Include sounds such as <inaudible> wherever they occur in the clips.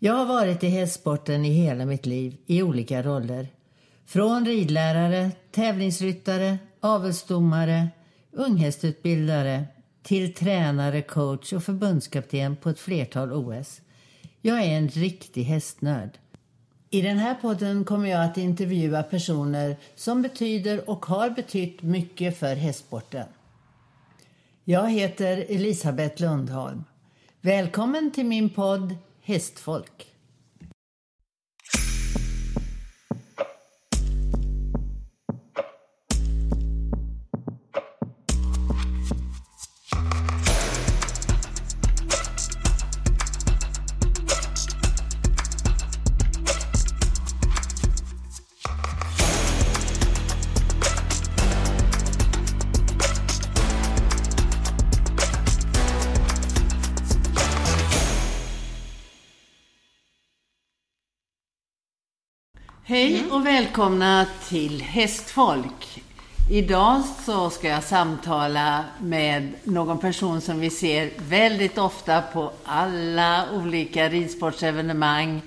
Jag har varit i hästsporten i hela mitt liv i olika roller. Från ridlärare, tävlingsryttare, avelsdomare, unghästutbildare till tränare, coach och förbundskapten på ett flertal OS. Jag är en riktig hästnörd. I den här podden kommer jag att intervjua personer som betyder och har betytt mycket för hästsporten. Jag heter Elisabeth Lundholm. Välkommen till min podd Hästfolk. Välkomna till Hästfolk. Idag så ska jag samtala med någon person som vi ser väldigt ofta på alla olika ridsportsevenemang.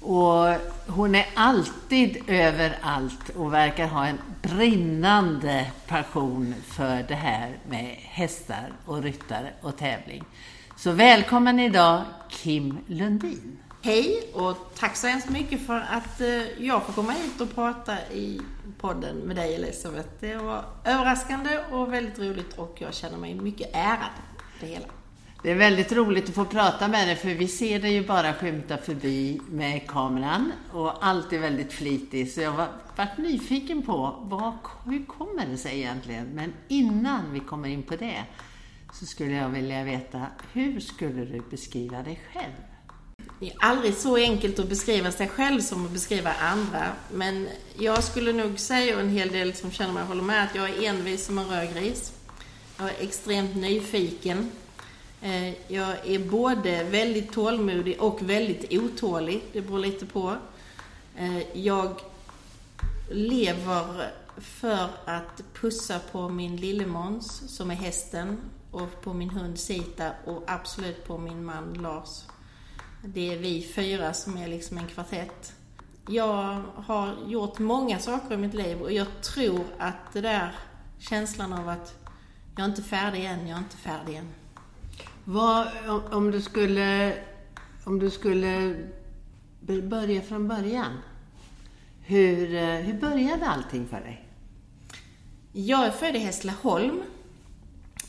Och hon är alltid överallt och verkar ha en brinnande passion för det här med hästar och ryttare och tävling. Så välkommen idag Kim Lundin. Hej och tack så hemskt mycket för att eh, jag får komma hit och prata i podden med dig Elisabeth. Det var överraskande och väldigt roligt och jag känner mig mycket ärad det hela. Det är väldigt roligt att få prata med dig för vi ser dig ju bara skymta förbi med kameran och alltid väldigt flitig. Så jag har varit nyfiken på vad, hur kommer det sig egentligen? Men innan vi kommer in på det så skulle jag vilja veta hur skulle du beskriva dig själv? Det är aldrig så enkelt att beskriva sig själv som att beskriva andra. Men jag skulle nog säga, och en hel del som känner mig håller med, att jag är envis som en rödgris. Jag är extremt nyfiken. Eh, jag är både väldigt tålmodig och väldigt otålig. Det beror lite på. Eh, jag lever för att pussa på min lille Måns, som är hästen, och på min hund Sita och absolut på min man Lars. Det är vi fyra som är liksom en kvartett. Jag har gjort många saker i mitt liv och jag tror att det där känslan av att jag är inte färdig än, jag är inte färdig än. Vad, om du skulle, om du skulle börja från början. Hur, eh, hur började allting för dig? Jag är född i Hässleholm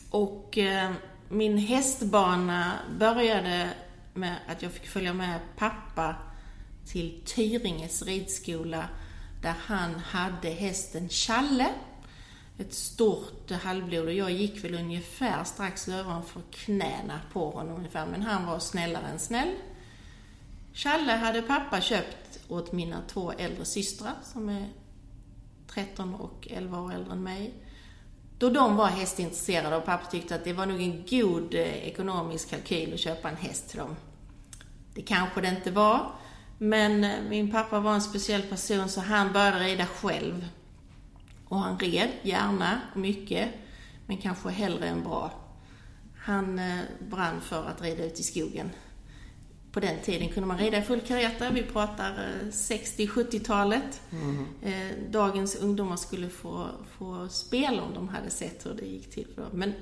och eh, min hästbana började med att jag fick följa med pappa till Tyringes ridskola där han hade hästen Challe. Ett stort halvblod och jag gick väl ungefär strax ovanför knäna på honom ungefär, men han var snällare än snäll. Challe hade pappa köpt åt mina två äldre systrar som är 13 och 11 år äldre än mig. Då de var hästintresserade och pappa tyckte att det var nog en god eh, ekonomisk kalkyl att köpa en häst till dem. Det kanske det inte var, men eh, min pappa var en speciell person så han började rida själv. Och han red gärna och mycket, men kanske hellre än bra. Han eh, brann för att rida ut i skogen. På den tiden kunde man rida i full kareta, vi pratar 60-70-talet. Mm. Dagens ungdomar skulle få, få spela om de hade sett hur det gick till för dem. Men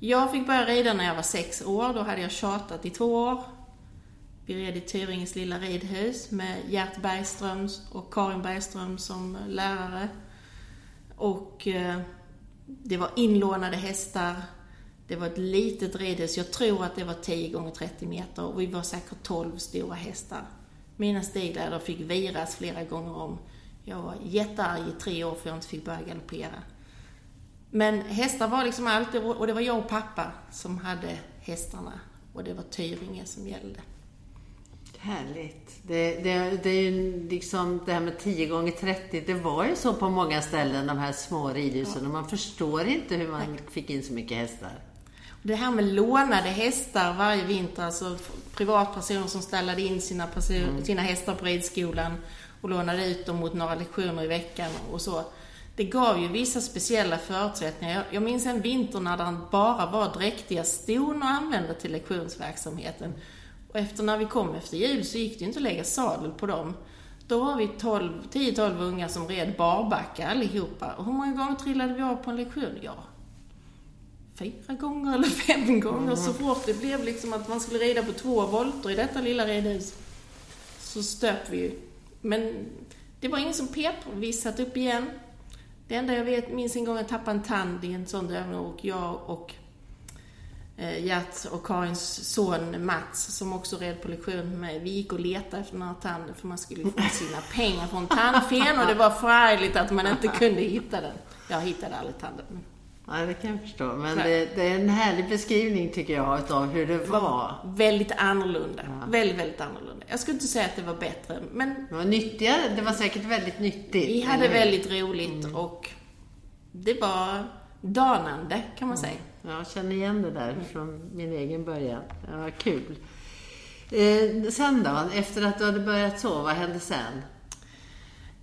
jag fick börja rida när jag var sex år, då hade jag tjatat i två år. Vi red i Tyringes lilla ridhus med Gert Bergström och Karin Bergström som lärare. Och eh, det var inlånade hästar. Det var ett litet ridhus. Jag tror att det var 10 gånger 30 meter och vi var säkert 12 stora hästar. Mina stigläder fick viras flera gånger om. Jag var jättearg i tre år för jag inte fick börja galoppera. Men hästar var liksom allt och det var jag och pappa som hade hästarna och det var Tyringe som gällde. Härligt. Det, det, det är ju liksom det här med 10 gånger 30 det var ju så på många ställen, de här små ridhusen. Ja. Och man förstår inte hur man fick in så mycket hästar. Det här med lånade hästar varje vinter, alltså privatpersoner som ställde in sina, person, mm. sina hästar på ridskolan och lånade ut dem mot några lektioner i veckan och så. Det gav ju vissa speciella förutsättningar. Jag, jag minns en vinter när det bara var dräktiga ston att använda till lektionsverksamheten. Och efter när vi kom efter jul så gick det ju inte att lägga sadel på dem. Då var vi 10-12 unga som red barbacka allihopa. Och hur många gånger trillade vi av på en lektion? Ja, fyra gånger eller fem gånger. Mm. Så fort det blev liksom att man skulle rida på två volter i detta lilla ridhus så stöp vi ju. Men det var ingen som pep. Vi satt upp igen. Det enda jag vet, minns en gång jag tappade en tand i en sån övning och jag och eh, Gert och Karins son Mats, som också red på lektion med mig, vi gick och letade efter den här tanden för man skulle få sina pengar från tandfen och det var förargligt att man inte kunde hitta den. Jag hittade aldrig tanden. Nej, det kan jag förstå. Men det, det, är en härlig beskrivning tycker jag utav hur det var. Väldigt annorlunda. Ja. Väldigt, väldigt annorlunda. Jag skulle inte säga att det var bättre, men... Det var nyttigare. Det var säkert väldigt nyttigt. Vi hade väldigt roligt mm. och det var danande, kan man mm. säga. Jag känner igen det där mm. från min egen början. Det var kul. Eh, sen då, efter att du hade börjat så, vad hände sen?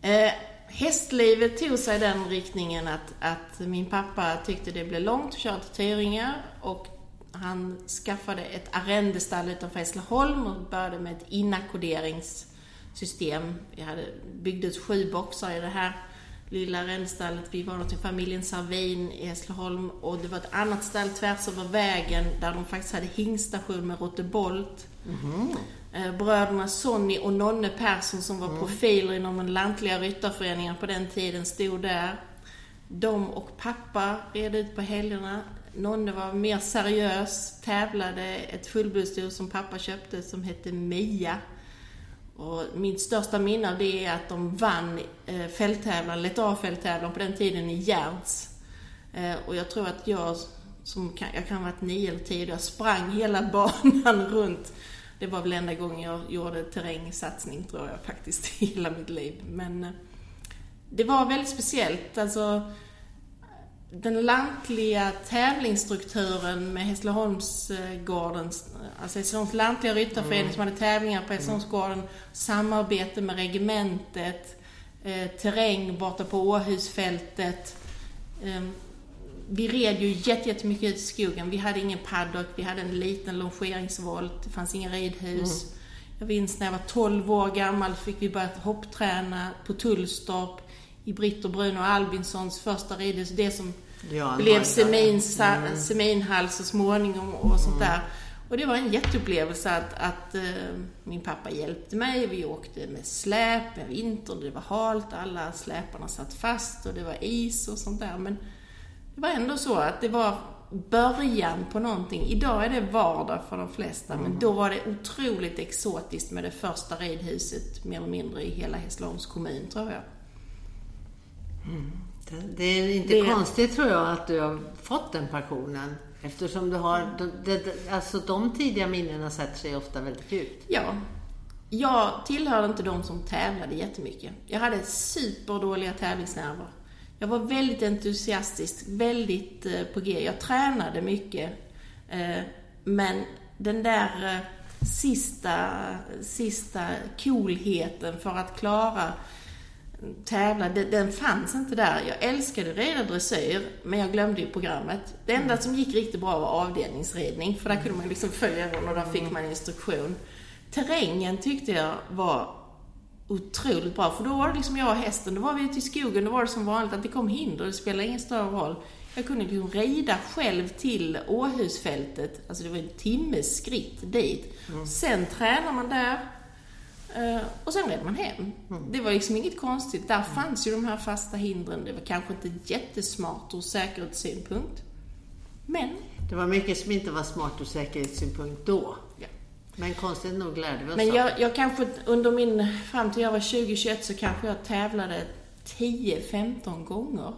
Eh, hästlivet tog sig den riktningen att, att min pappa tyckte det blev långt att köra till Tyringe och han skaffade ett arrendestall utanför Hässleholm och började med ett inackorderingssystem. Vi hade byggde ut sju boxar i det här lilla arrendestallet. Vi var till familjen Sarvin i Hässleholm och det var ett annat stall tvärs över vägen där de faktiskt hade hingstation med rottebolt. Mm. Bröderna Sonny och Nonne Persson som var mm. profiler inom den lantliga ryttarföreningen på den tiden stod där. De och pappa red ut på helgerna. Nonne var mer seriös, tävlade ett fullblodsdjur som pappa köpte som hette Mia. Och mitt största minne av det är att de vann eh, fälttävlan, Let A-fälttävlan på den tiden i Gärds. Eh, och jag tror att jag, som kan, jag kan ha varit nio eller tio, jag sprang hela <laughs> banan runt. Det var väl enda gången jag gjorde terrängsatsning tror jag faktiskt <laughs> i hela mitt liv. Men eh, det var väldigt speciellt. Alltså, den lantliga tävlingsstrukturen med Hässleholmsgårdens, alltså Hässleholms lantliga ryttarförening mm. som hade tävlingar på Hässleholmsgården, samarbete med regementet, eh, terräng borta på Åhusfältet. Eh, vi red ju jättemycket ut i skogen. Vi hade ingen paddock, vi hade en liten longeringsvolt, det fanns inga ridhus. Mm. Jag minns när jag var 12 år gammal fick vi börja hoppträna på Tullstorp i Britt och Bruno Albinssons första ridhus. Det som ja, blev Semins, mm. Seminhall så småningom och sånt mm. där. Och det var en jätteupplevelse att, att uh, min pappa hjälpte mig. Vi åkte med släp med vintern, det var halt, alla släparna satt fast och det var is och sånt där. Men det var ändå så att det var början på någonting. Idag är det vardag för de flesta, mm. men då var det otroligt exotiskt med det första ridhuset mer eller mindre i hela Hässleholms kommun, tror jag. Mm. Det är inte det... konstigt tror jag att du har fått den passionen. Eftersom du har, de, de, alltså de tidiga minnena sätter sig ofta väldigt djupt. Ja. Jag tillhörde inte de som tävlade jättemycket. Jag hade superdåliga tävlingsnerver. Jag var väldigt entusiastisk, väldigt eh, på G. Jag tränade mycket. Eh, men den där eh, sista, sista coolheten för att klara tävla, den, den fanns inte där. Jag älskade reda dressyr, men jag glömde ju programmet. Det enda som gick riktigt bra var avdelningsridning, för där kunde man liksom följa runt och där fick man instruktion. Terrängen tyckte jag var otroligt bra, för då var det liksom jag och hästen, då var vi ute i skogen, då var det som vanligt att det kom hinder, det spelade ingen större roll. Jag kunde liksom rida själv till Åhusfältet, alltså det var en timmes skritt dit. Mm. Sen tränar man där, Eh, och sen red man hem. Mm. Det var liksom inget konstigt. Där fanns ju de här fasta hindren. Det var kanske inte jättesmart ur säkerhetssynpunkt. Men... Det var mycket som inte var smart ur säkerhetssynpunkt då. Men konstigt nog lärde vi oss Men jag, jag kanske under min, fram till jag var 20-21 så kanske jag tävlade 10-15 gånger.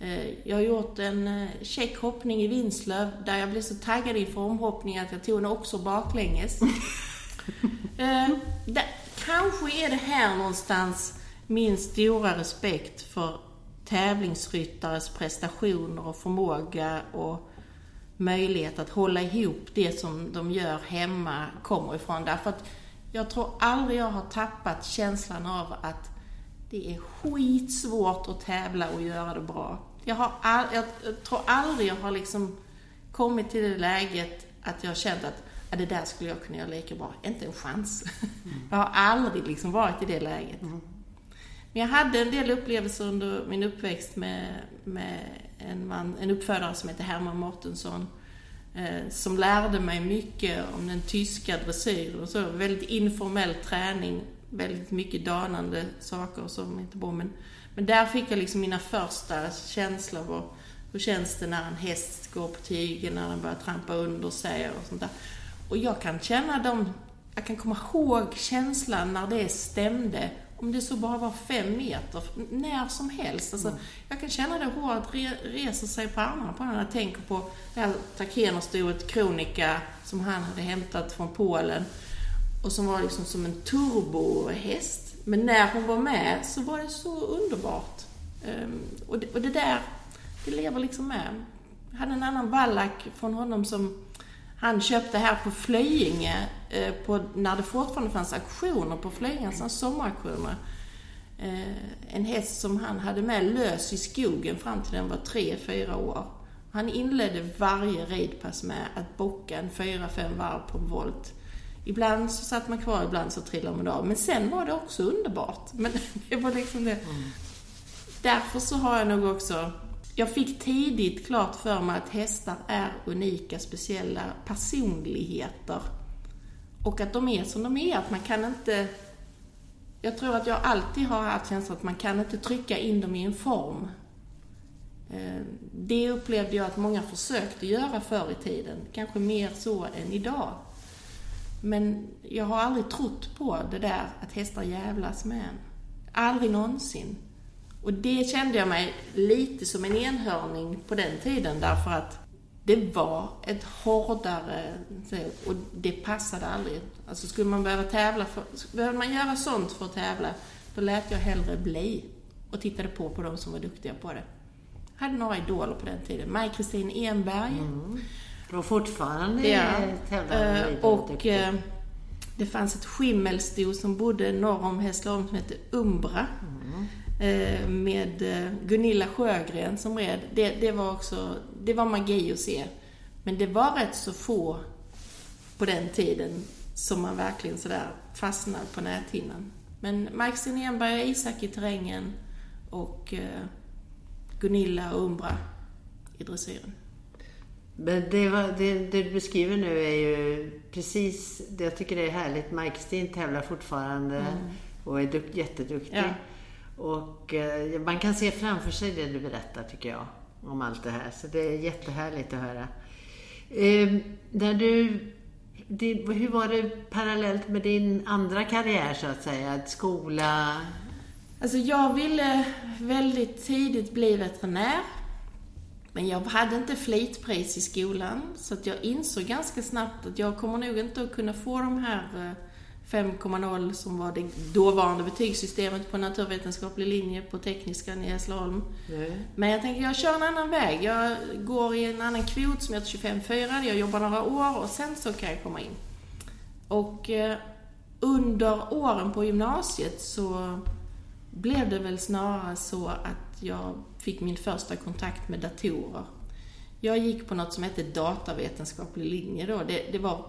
Eh, jag har gjort en eh, checkhoppning i Vinslöv där jag blev så taggad inför omhoppning att jag tog en också baklänges. <laughs> Eh, det, kanske är det här någonstans min stora respekt för tävlingsryttares prestationer och förmåga och möjlighet att hålla ihop det som de gör hemma kommer ifrån. Därför att jag tror aldrig jag har tappat känslan av att det är skitsvårt att tävla och göra det bra. Jag, har all, jag tror aldrig jag har liksom kommit till det läget att jag känt att ja, det där skulle jag kunna göra lika bra. Inte en chans. Mm. <laughs> Jag har aldrig liksom varit i det läget. Mm. Men jag hade en del upplevelser under min uppväxt med, med en, man, en uppfödare som heter Herman Mårtensson. Eh, som lärde mig mycket om den tyska dressyren och så. Väldigt informell träning, väldigt mycket danande saker som inte bra. Men, men där fick jag liksom mina första känslor av hur känns det när en häst går på tygen, när den börjar trampa under sig och sånt där. Och jag kan känna dem, jag kan komma ihåg känslan när det stämde om det så bara var fem meter, när som helst. Alltså, mm. Jag kan känna det hårt re, reser sig på armarna på när jag tänker på det här takenerstoet Kronika som han hade hämtat från Polen och som var liksom som en turbohäst. Men när hon var med så var det så underbart. Um, och, det, och det där, det lever liksom med. Jag hade en annan vallack från honom som han köpte här på Flöjinge, på, när det fortfarande fanns auktioner på sådana sommaraktioner. Eh, en häst som han hade med lös i skogen fram till den var tre fyra år. Han inledde varje ridpass med att bocka en fyra fem varv på en volt. Ibland så satt man kvar, ibland så trillade man av. Men sen var det också underbart. Men <laughs> det var liksom det. Mm. Därför så har jag nog också jag fick tidigt klart för mig att hästar är unika, speciella personligheter. Och att de är som de är, att man kan inte... Jag tror att jag alltid har haft känslan att man kan inte trycka in dem i en form. Eh, det upplevde jag att många försökte göra förr i tiden, kanske mer så än idag. Men jag har aldrig trott på det där att hästar jävlas med en. Aldrig någonsin. Och det kände jag mig lite som en enhörning på den tiden därför att det var ett hårdare, och det passade aldrig. Alltså skulle man behöva tävla, för, behövde man göra sånt för att tävla, då lät jag hellre bli och tittade på på de som var duktiga på det. Jag hade några idoler på den tiden. Maj-Kristin Enberg. Mm. Och fortfarande ja. tävlar uh, Och uh, det fanns ett skimmelsto som bodde norr om Hässleholm som hette Umbra. Mm. Eh, med eh, Gunilla Sjögren som red. Det, det, var också, det var magi att se. Men det var rätt så få på den tiden som man verkligen sådär fastnade på näthinnan. Men Mike Stenberg, Isak i terrängen och eh, Gunilla och Umbra i dressyren. Men det, var, det, det, du beskriver nu är ju precis, det jag tycker det är härligt. Mike Steen tävlar fortfarande mm. och är duk, jätteduktig. Ja. Och eh, man kan se framför sig det du berättar tycker jag. Om allt det här. Så det är jättehärligt att höra. Eh, när du, det, hur var det parallellt med din andra karriär så att säga? Skola? Alltså jag ville väldigt tidigt bli veterinär. Men jag hade inte flitpris i skolan. Så att jag insåg ganska snabbt att jag kommer nog inte att kunna få de här eh, 5,0 som var det dåvarande betygssystemet på naturvetenskaplig linje på Tekniskan i Hässleholm. Men jag tänker, jag kör en annan väg. Jag går i en annan kvot som heter 25-4. Jag jobbar några år och sen så kan jag komma in. Och eh, under åren på gymnasiet så blev det väl snarare så att jag fick min första kontakt med datorer. Jag gick på något som hette datavetenskaplig linje då. Det, det var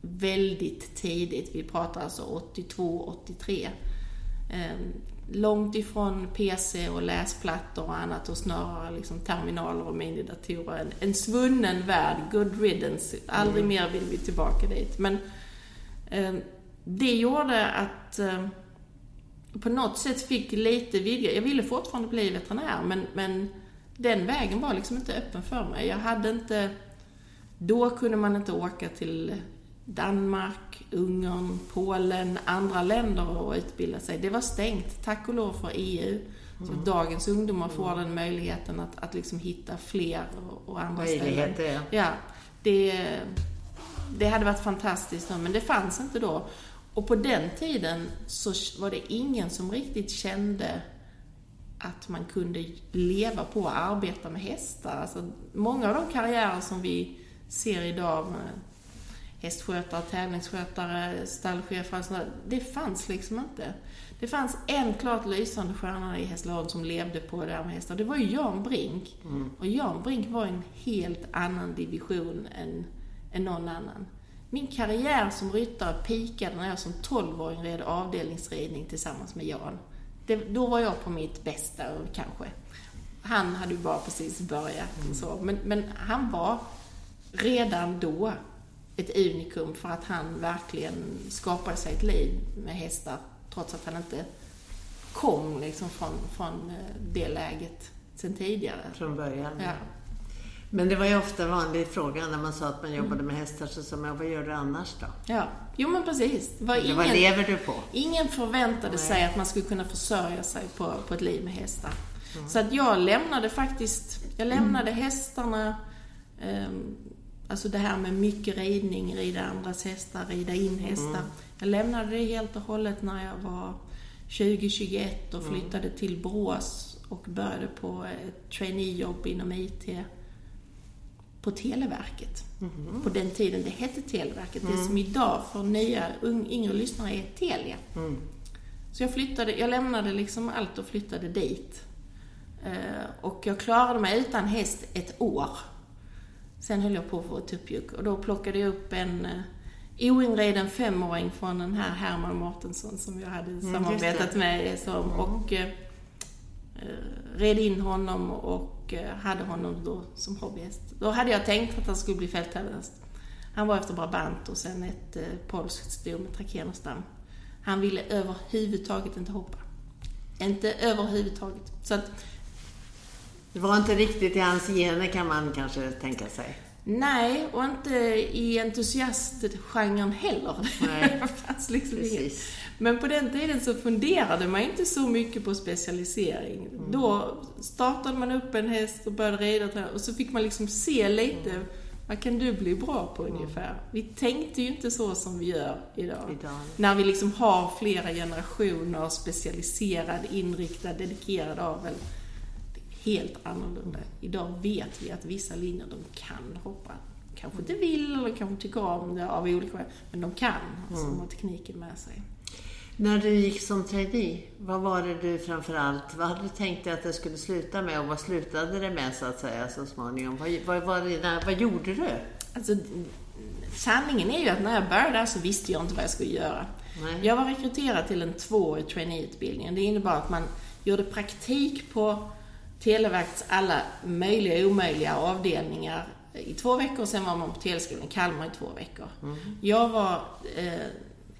väldigt tidigt. Vi pratar alltså 82, 83. Eh, långt ifrån PC och läsplattor och annat och snarare liksom terminaler och minidatorer. En, en svunnen värld, good riddance. Aldrig mm. mer vill vi tillbaka dit. Men eh, det gjorde att eh, på något sätt fick lite vidga. Jag ville fortfarande bli veterinär men, men den vägen var liksom inte öppen för mig. Jag hade inte... Då kunde man inte åka till Danmark, Ungern, Polen, andra länder och utbilda sig. Det var stängt, tack och lov för EU. Så mm. dagens ungdomar får den möjligheten att, att liksom hitta fler och, och andra Möjligheter, ställen. Ja. det, det hade varit fantastiskt men det fanns inte då. Och på den tiden så var det ingen som riktigt kände att man kunde leva på att arbeta med hästar. Alltså, många av de karriärer som vi ser idag hästskötare, tävlingsskötare, stallchefer, sådär. det fanns liksom inte. Det fanns en klart lysande stjärna i Hässleholm som levde på det här med hästar. Det var ju Jan Brink. Mm. Och Jan Brink var en helt annan division än, än någon annan. Min karriär som ryttare pikade när jag som 12-åring red avdelningsridning tillsammans med Jan. Det, då var jag på mitt bästa, kanske. Han hade ju bara precis börjat och så. Men, men han var redan då ett unikum för att han verkligen skapade sig ett liv med hästar trots att han inte kom liksom från, från eh, det läget sen tidigare. Från början. Ja. Men det var ju ofta en vanlig fråga när man sa att man jobbade med hästar, så sa man, vad gör du annars då? Ja, jo men precis. Var ingen, vad lever du på? ingen förväntade Nej. sig att man skulle kunna försörja sig på, på ett liv med hästar. Så att jag lämnade faktiskt, jag lämnade hästarna, ehm, alltså det här med mycket ridning, rida andras hästar, rida in hästar. Jag lämnade det helt och hållet när jag var 20-21 och flyttade till Borås och började på ett traineejobb inom IT på Televerket. På den tiden det hette Televerket. Det som idag för nya yngre lyssnare är Telia. Så jag flyttade, jag lämnade liksom allt och flyttade dit. Eh, och jag klarade mig utan häst ett år. Sen höll jag på att få tuppjuck och då plockade jag upp en eh, oinreden femåring från den här Herman Mårtensson som jag hade just samarbetat med. Som, och eh, eh, red in honom och eh, hade honom då som hobbyhäst. Då hade jag tänkt att han skulle bli fälttävlashäst. Han var efter Brabant och sen ett eh, polskt sto med trakenerstam. Han ville överhuvudtaget inte hoppa. Inte överhuvudtaget. Så att, Det var inte riktigt i hans gener kan man kanske tänka sig. nej, och inte i entusiastgenren heller. Nej, <laughs> Det fanns liksom. Precis. Men på den tiden så funderade man inte så mycket på specialisering. Då startade man upp en häst och började rida och så fick man liksom se lite, vad kan du bli bra på ungefär? Vi tänkte ju inte så som vi gör idag. Idag. När vi liksom har flera generationer specialiserad, inriktad, dedikerad avel. Är helt annorlunda. Idag vet vi att vissa linjer, de kan hoppa. Kanske inte vill eller kanske tycker om det av olika skäl, men de kan. Alltså, de har tekniken med sig. När du gick som trainee, vad var det du framförallt, vad hade du tänkt dig att det skulle sluta med och vad slutade det med så att säga så småningom? Vad, vad, där- vad gjorde du? Alltså, sanningen är ju att när jag började där så visste jag inte vad jag skulle göra. Nej. Jag var rekryterad till en tvåårig traineeutbildning. Det innebar att man gjorde praktik på Televerkets alla möjliga och omöjliga avdelningar i två veckor. Sen var man på Teleskolan i Kalmar i två veckor. Jag var eh,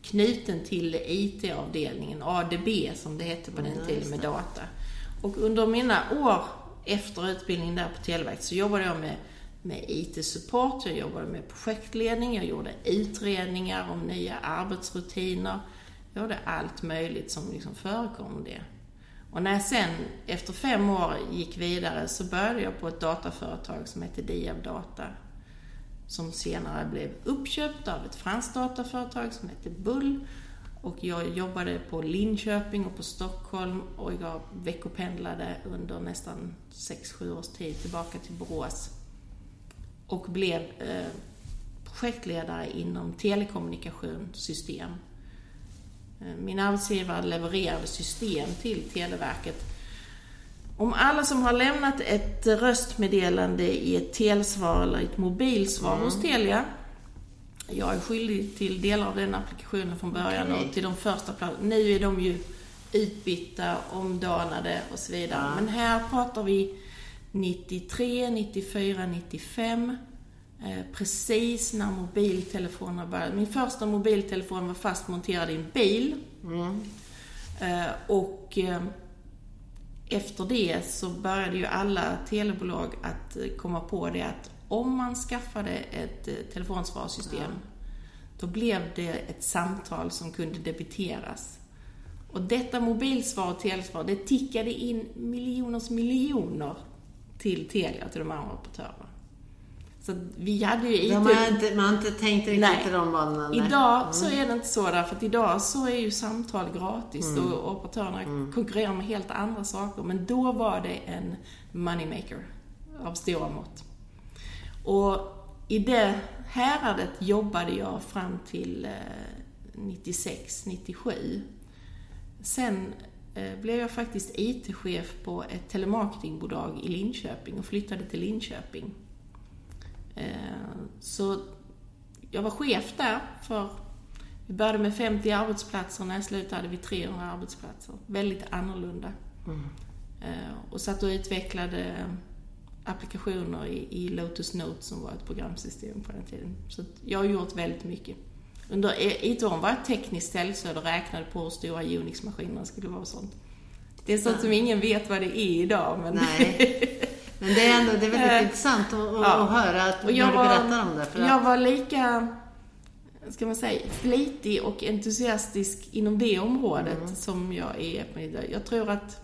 knuten till IT-avdelningen, ADB som det hette på den tiden med data. Och under mina år efter utbildningen där på Televerket så jobbade jag med, med IT-support, jag jobbade med projektledning, jag gjorde utredningar om nya arbetsrutiner. Jag gjorde allt möjligt som liksom förekom det. Och när jag sen efter fem år gick vidare så började jag på ett dataföretag som hette Diab Data. Som senare blev uppköpt av ett franskt dataföretag som hette Bull. Och jag jobbade på Linköping och på Stockholm och jag veckopendlade under nästan 6-7 års tid tillbaka till Borås. Och blev eh, projektledare inom telekommunikationssystem. Eh, Min arbetsgivare levererade system till Televerket. Om alla som har lämnat ett röstmeddelande i ett telsvar eller ett mobilsvar hos Telia jag är skyldig till delar av den applikationen från början Okej. och till de första platserna. Nu är de ju utbytta, omdanade och så vidare. Ja. Men här pratar vi 93, 94, 95. Eh, precis när mobiltelefonerna började. Min första mobiltelefon var fast monterad i en bil. Eh, och eh, efter det så började ju alla telebolag att komma på det att om man skaffade ett eh, telefonsvarsystem då blev det ett samtal som kunde debiteras. Och detta mobilsvar och telesvar, det tickade in miljoners miljoner till Telia, till de andra operatörerna. Så vi hade ju IT... De har inte, man har inte tänkt riktigt Nej. i de banorna. nej. Idag så är det inte så därför att idag så är ju samtal gratis och operatörerna konkurrerar med helt andra saker. Men då var det en moneymaker av stora mått. Och i det häradet jobbade jag fram till eh, 96, 97. Sen eh, blev jag faktiskt IT-chef på ett telemarketingbolag i Linköping och flyttade till Linköping. Eh, Så jag var chef där för vi började med 50 arbetsplatser, när jag slutade hade vi 300 arbetsplatser. Väldigt annorlunda. Mm. Och satt och utvecklade applikationer i, i, Lotus Notes som var ett programsystem på den tiden. Så jag har gjort väldigt mycket. Under IT-åren var jag tekniskt ställsöd och räknade på hur stora Unix-maskinerna skulle vara och sånt. Det är sånt ja. som ingen vet vad det är idag. Men... Nej. <laughs> Men det är ändå det är väldigt eh, intressant att, ja. att höra att, när du berättar om det. För jag var lika, ska man säga, flitig och entusiastisk inom det området mm. som jag är idag. Jag tror att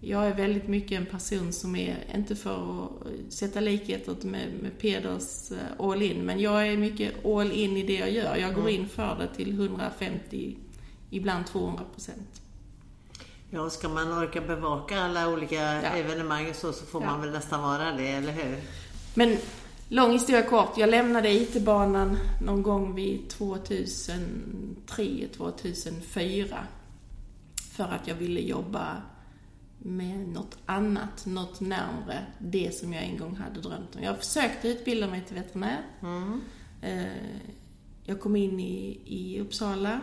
jag är väldigt mycket en person som är, inte för att sätta likheter med, med Peders eh, all in, men jag är mycket all in i det jag gör. Jag går mm. in för det till 150, ibland 200 procent. Ja, ska man orka bevaka alla olika ja. evenemang så, så får ja. man väl nästan vara det, eller hur? Men lång historia kort. Jag lämnade IT-banan någon gång vid 2003, 2004. För att jag ville jobba med något annat, något närmre det som jag en gång hade drömt om. Jag försökte utbilda mig till veterinär. Mm. Eh, jag kom in i, i Uppsala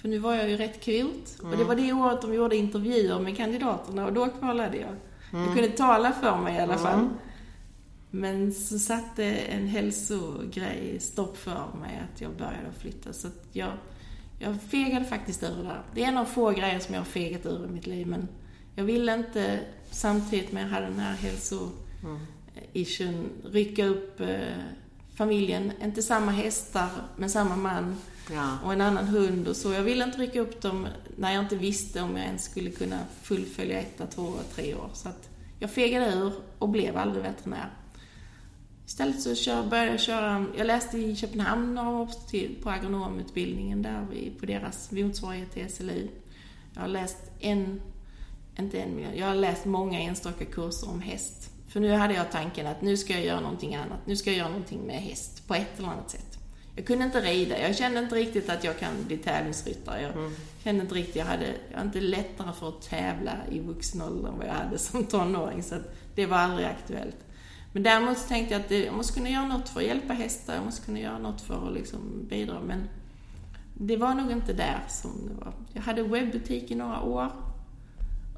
för nu var jag ju rätt kvult. Mm. Och det var det året de gjorde intervjuer med kandidaterna och då kvalade jag. Mm. Jag kunde tala för mig i alla mm. fall. Men så satte en hälsogrej stopp för mig att jag började flytta. Så att jag, jag fegade faktiskt ur där. Det är en av få grejer som jag har fegat ur i mitt liv. Men jag ville inte, samtidigt med att jag hade den här hälso-issuen, mm. rycka upp eh, familjen. Inte samma hästar, men samma man ja. och en annan hund och så. Jag ville inte rycka upp dem när jag inte visste om jag ens skulle kunna fullfölja ett, två, tre år. Så att jag fegade ur och blev aldrig veterinär. Istället så kör, började jag köra, jag läste i Köpenhamn några år på agronomutbildningen där på deras motsvarighet till SLU. Jag har läst en, inte en miljard, jag har läst många enstaka kurser om häst. För nu hade jag tanken att nu ska jag göra någonting annat, nu ska jag göra någonting med häst på ett eller annat sätt. Jag kunde inte rida. Jag kände inte riktigt att jag kan bli tävlingsryttare. Jag mm. kände inte riktigt, jag hade, jag hade inte lättare för att tävla i vuxen ålder än vad jag hade som tonåring. Så det var aldrig aktuellt. Men däremot så tänkte jag att jag måste kunna göra något för att hjälpa hästar. Jag måste kunna göra något för att liksom bidra. Men det var nog inte där som det var. Jag hade webbutik i några år.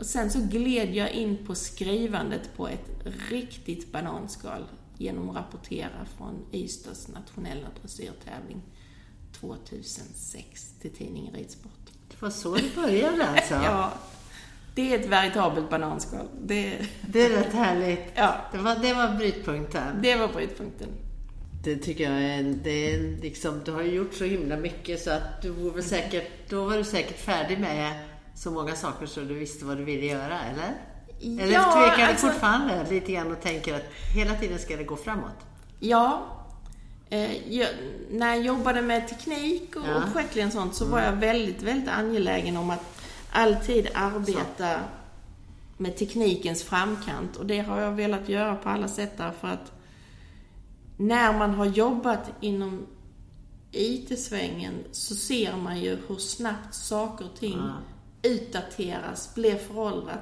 Och sen så gled jag in på skrivandet på ett riktigt bananskal genom att rapportera från Ystads nationella dressyrtävling 2006 till tidningen Ridsport. Det var så det började alltså? <laughs> ja. Det är ett veritabelt bananskal. Det, det är rätt härligt. Ja. Det var, det var brytpunkten. Det var brytpunkten. Det tycker jag är, det är liksom, du har ju gjort så himla mycket så att du var väl säkert, då var du säkert färdig med så många saker så du visste vad du ville göra, eller? Eller ja, tvekar du alltså, fortfarande lite grann och tänker att hela tiden ska det gå framåt? Ja. Eh, jag, när jag jobbade med teknik och, ja. och projektledning sånt så mm. var jag väldigt, väldigt angelägen om att alltid arbeta så. med teknikens framkant. Och det har jag velat göra på alla sätt därför att när man har jobbat inom IT-svängen så ser man ju hur snabbt saker och ting ja. Utdateras, blir föråldrat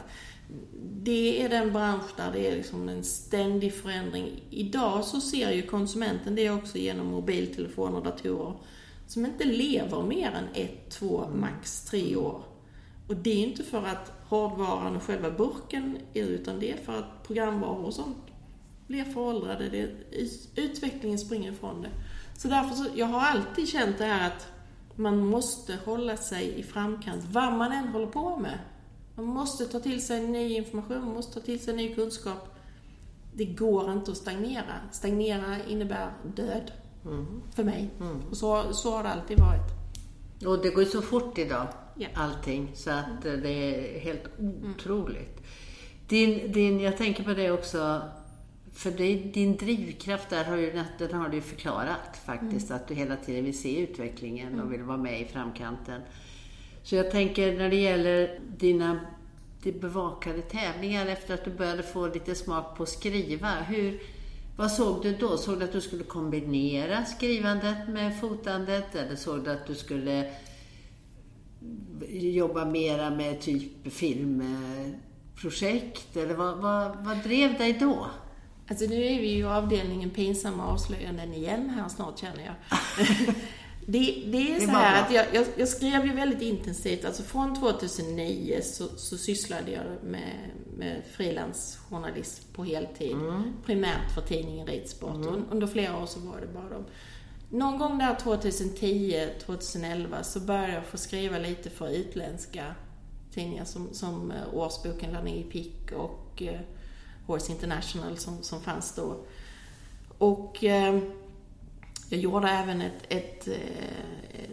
det är den bransch där det är liksom en ständig förändring. Idag så ser ju konsumenten det också genom mobiltelefoner och datorer som inte lever mer än ett, två, max tre år. Och det är inte för att hårdvaran och själva burken är utan det är för att programvaror och sånt blir föråldrade. Det, utvecklingen springer ifrån det. Så därför så, jag har alltid känt det här att man måste hålla sig i framkant, vad man än håller på med. Man måste ta till sig ny information, man måste ta till sig ny kunskap. Det går inte att stagnera. Stagnera innebär död. Mm. För mig. Mm. Och så, så har det alltid varit. Och det går ju så fort idag, ja. allting. Så att mm. det är helt otroligt. Din, din, jag tänker på det också, för det, din drivkraft där har ju, den har du förklarat faktiskt. Mm. Att du hela tiden vill se utvecklingen och mm. vill vara med i framkanten. Så jag tänker när det gäller dina bevakade tävlingar efter att du började få lite smak på att skriva. Hur, vad såg du då? Såg du att du skulle kombinera skrivandet med fotandet? Eller såg du att du skulle jobba mera med typ filmprojekt? Eller vad, vad, vad drev dig då? Alltså nu är vi ju i avdelningen pinsamma avslöjanden igen här snart känner jag. <laughs> det, det, är så här att jag, jag, jag, skrev ju väldigt intensivt, alltså från 2009 så, så sysslade jag med, med frilansjournalism på heltid. Mm. Primärt för tidningen Ridsport. Mm. Under flera år så var det bara dem. Någon gång där 2010, 2011 så började jag få skriva lite för utländska tidningar som, som eh, Årsboken, Lanning Pick och eh, Horse International som, som fanns då. Och eh, jag gjorde även ett, ett eh,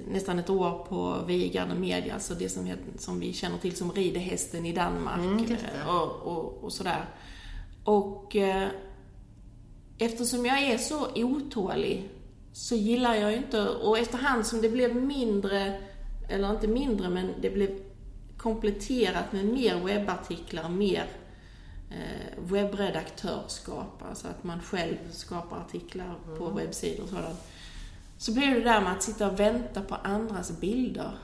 nästan ett år på Vigarden Media, alltså det som, som vi känner till som ridehästen i Danmark mm, eh, och, och, och, sådär. Och eh, eftersom jag är så otålig så gillar jag inte, och efterhand som det blev mindre, eller inte mindre, men det blev kompletterat med mer webbartiklar, mer eh, webbredaktörskap, alltså att man själv skapar artiklar mm. på webbsidor och sådant. Så blir det där med att sitta och vänta på andras bilder.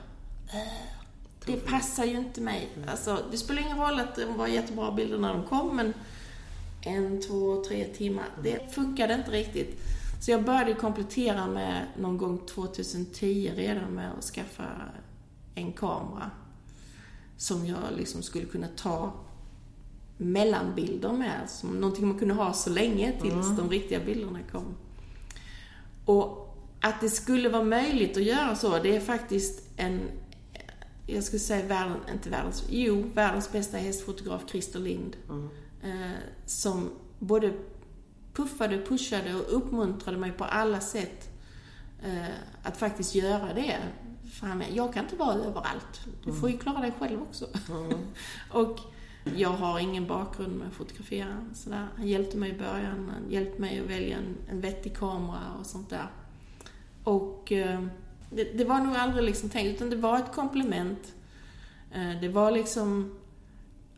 Det passar ju inte mig. Mm. Alltså, det spelar ingen roll att det var jättebra bilder när de kom, men en, två, tre timmar, det funkade inte riktigt. Så jag började komplettera med någon gång 2010 redan med att skaffa en kamera som jag liksom skulle kunna ta mellanbilder med, som någonting man kunde ha så länge tills mm. de riktiga bilderna kom. Och att det skulle vara möjligt att göra så, det är faktiskt en, jag skulle säga världen, inte världens, jo, världens bästa hästfotograf, Christer Lind, mm. eh, som både puffade, pushade och uppmuntrade mig på alla sätt eh, att faktiskt göra det. För han, jag kan inte vara överallt. Du får ju klara dig själv också. Mm. <laughs> och jag har ingen bakgrund med att fotografera. Sådär. Han hjälpte mig i början, han hjälpte mig att välja en, en vettig kamera och sånt där. Och eh, det, det, var nog aldrig liksom tänkt, utan det var ett komplement. Eh, det var liksom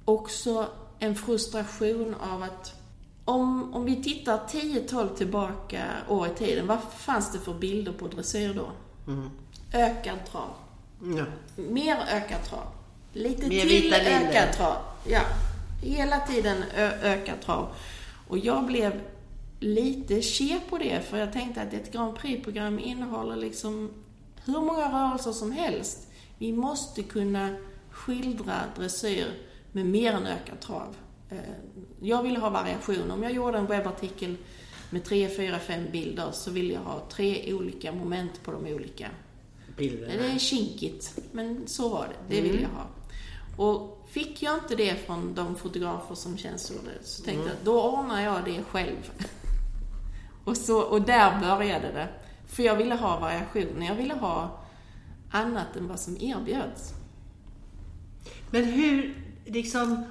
också en frustration av att om, om vi tittar 10-12 tillbaka år i tiden, vad fanns det för bilder på dressyr då? Mm. Ökad trav. Ja. Mer ökad trav. Lite Mer till ökad trav. Ja. Hela tiden ökad trav. Och jag blev lite ke på det, för jag tänkte att ett Grand Prix-program innehåller liksom hur många rörelser som helst. Vi måste kunna skildra dressyr med mer än ökad trav. Eh, jag ville ha variation. Om jag gjorde en webbartikel med tre, fyra, fem bilder så ville jag ha tre olika moment på de olika bilderna. Det är kinkigt, men så var det. Det mm. ville jag ha. Och fick jag inte det från de fotografer som tjänstgjorde så tänkte mm. jag då ordnar jag det själv. <laughs> och, så, och där började det. För jag ville ha variation. Jag ville ha annat än vad som erbjöds. Men hur, liksom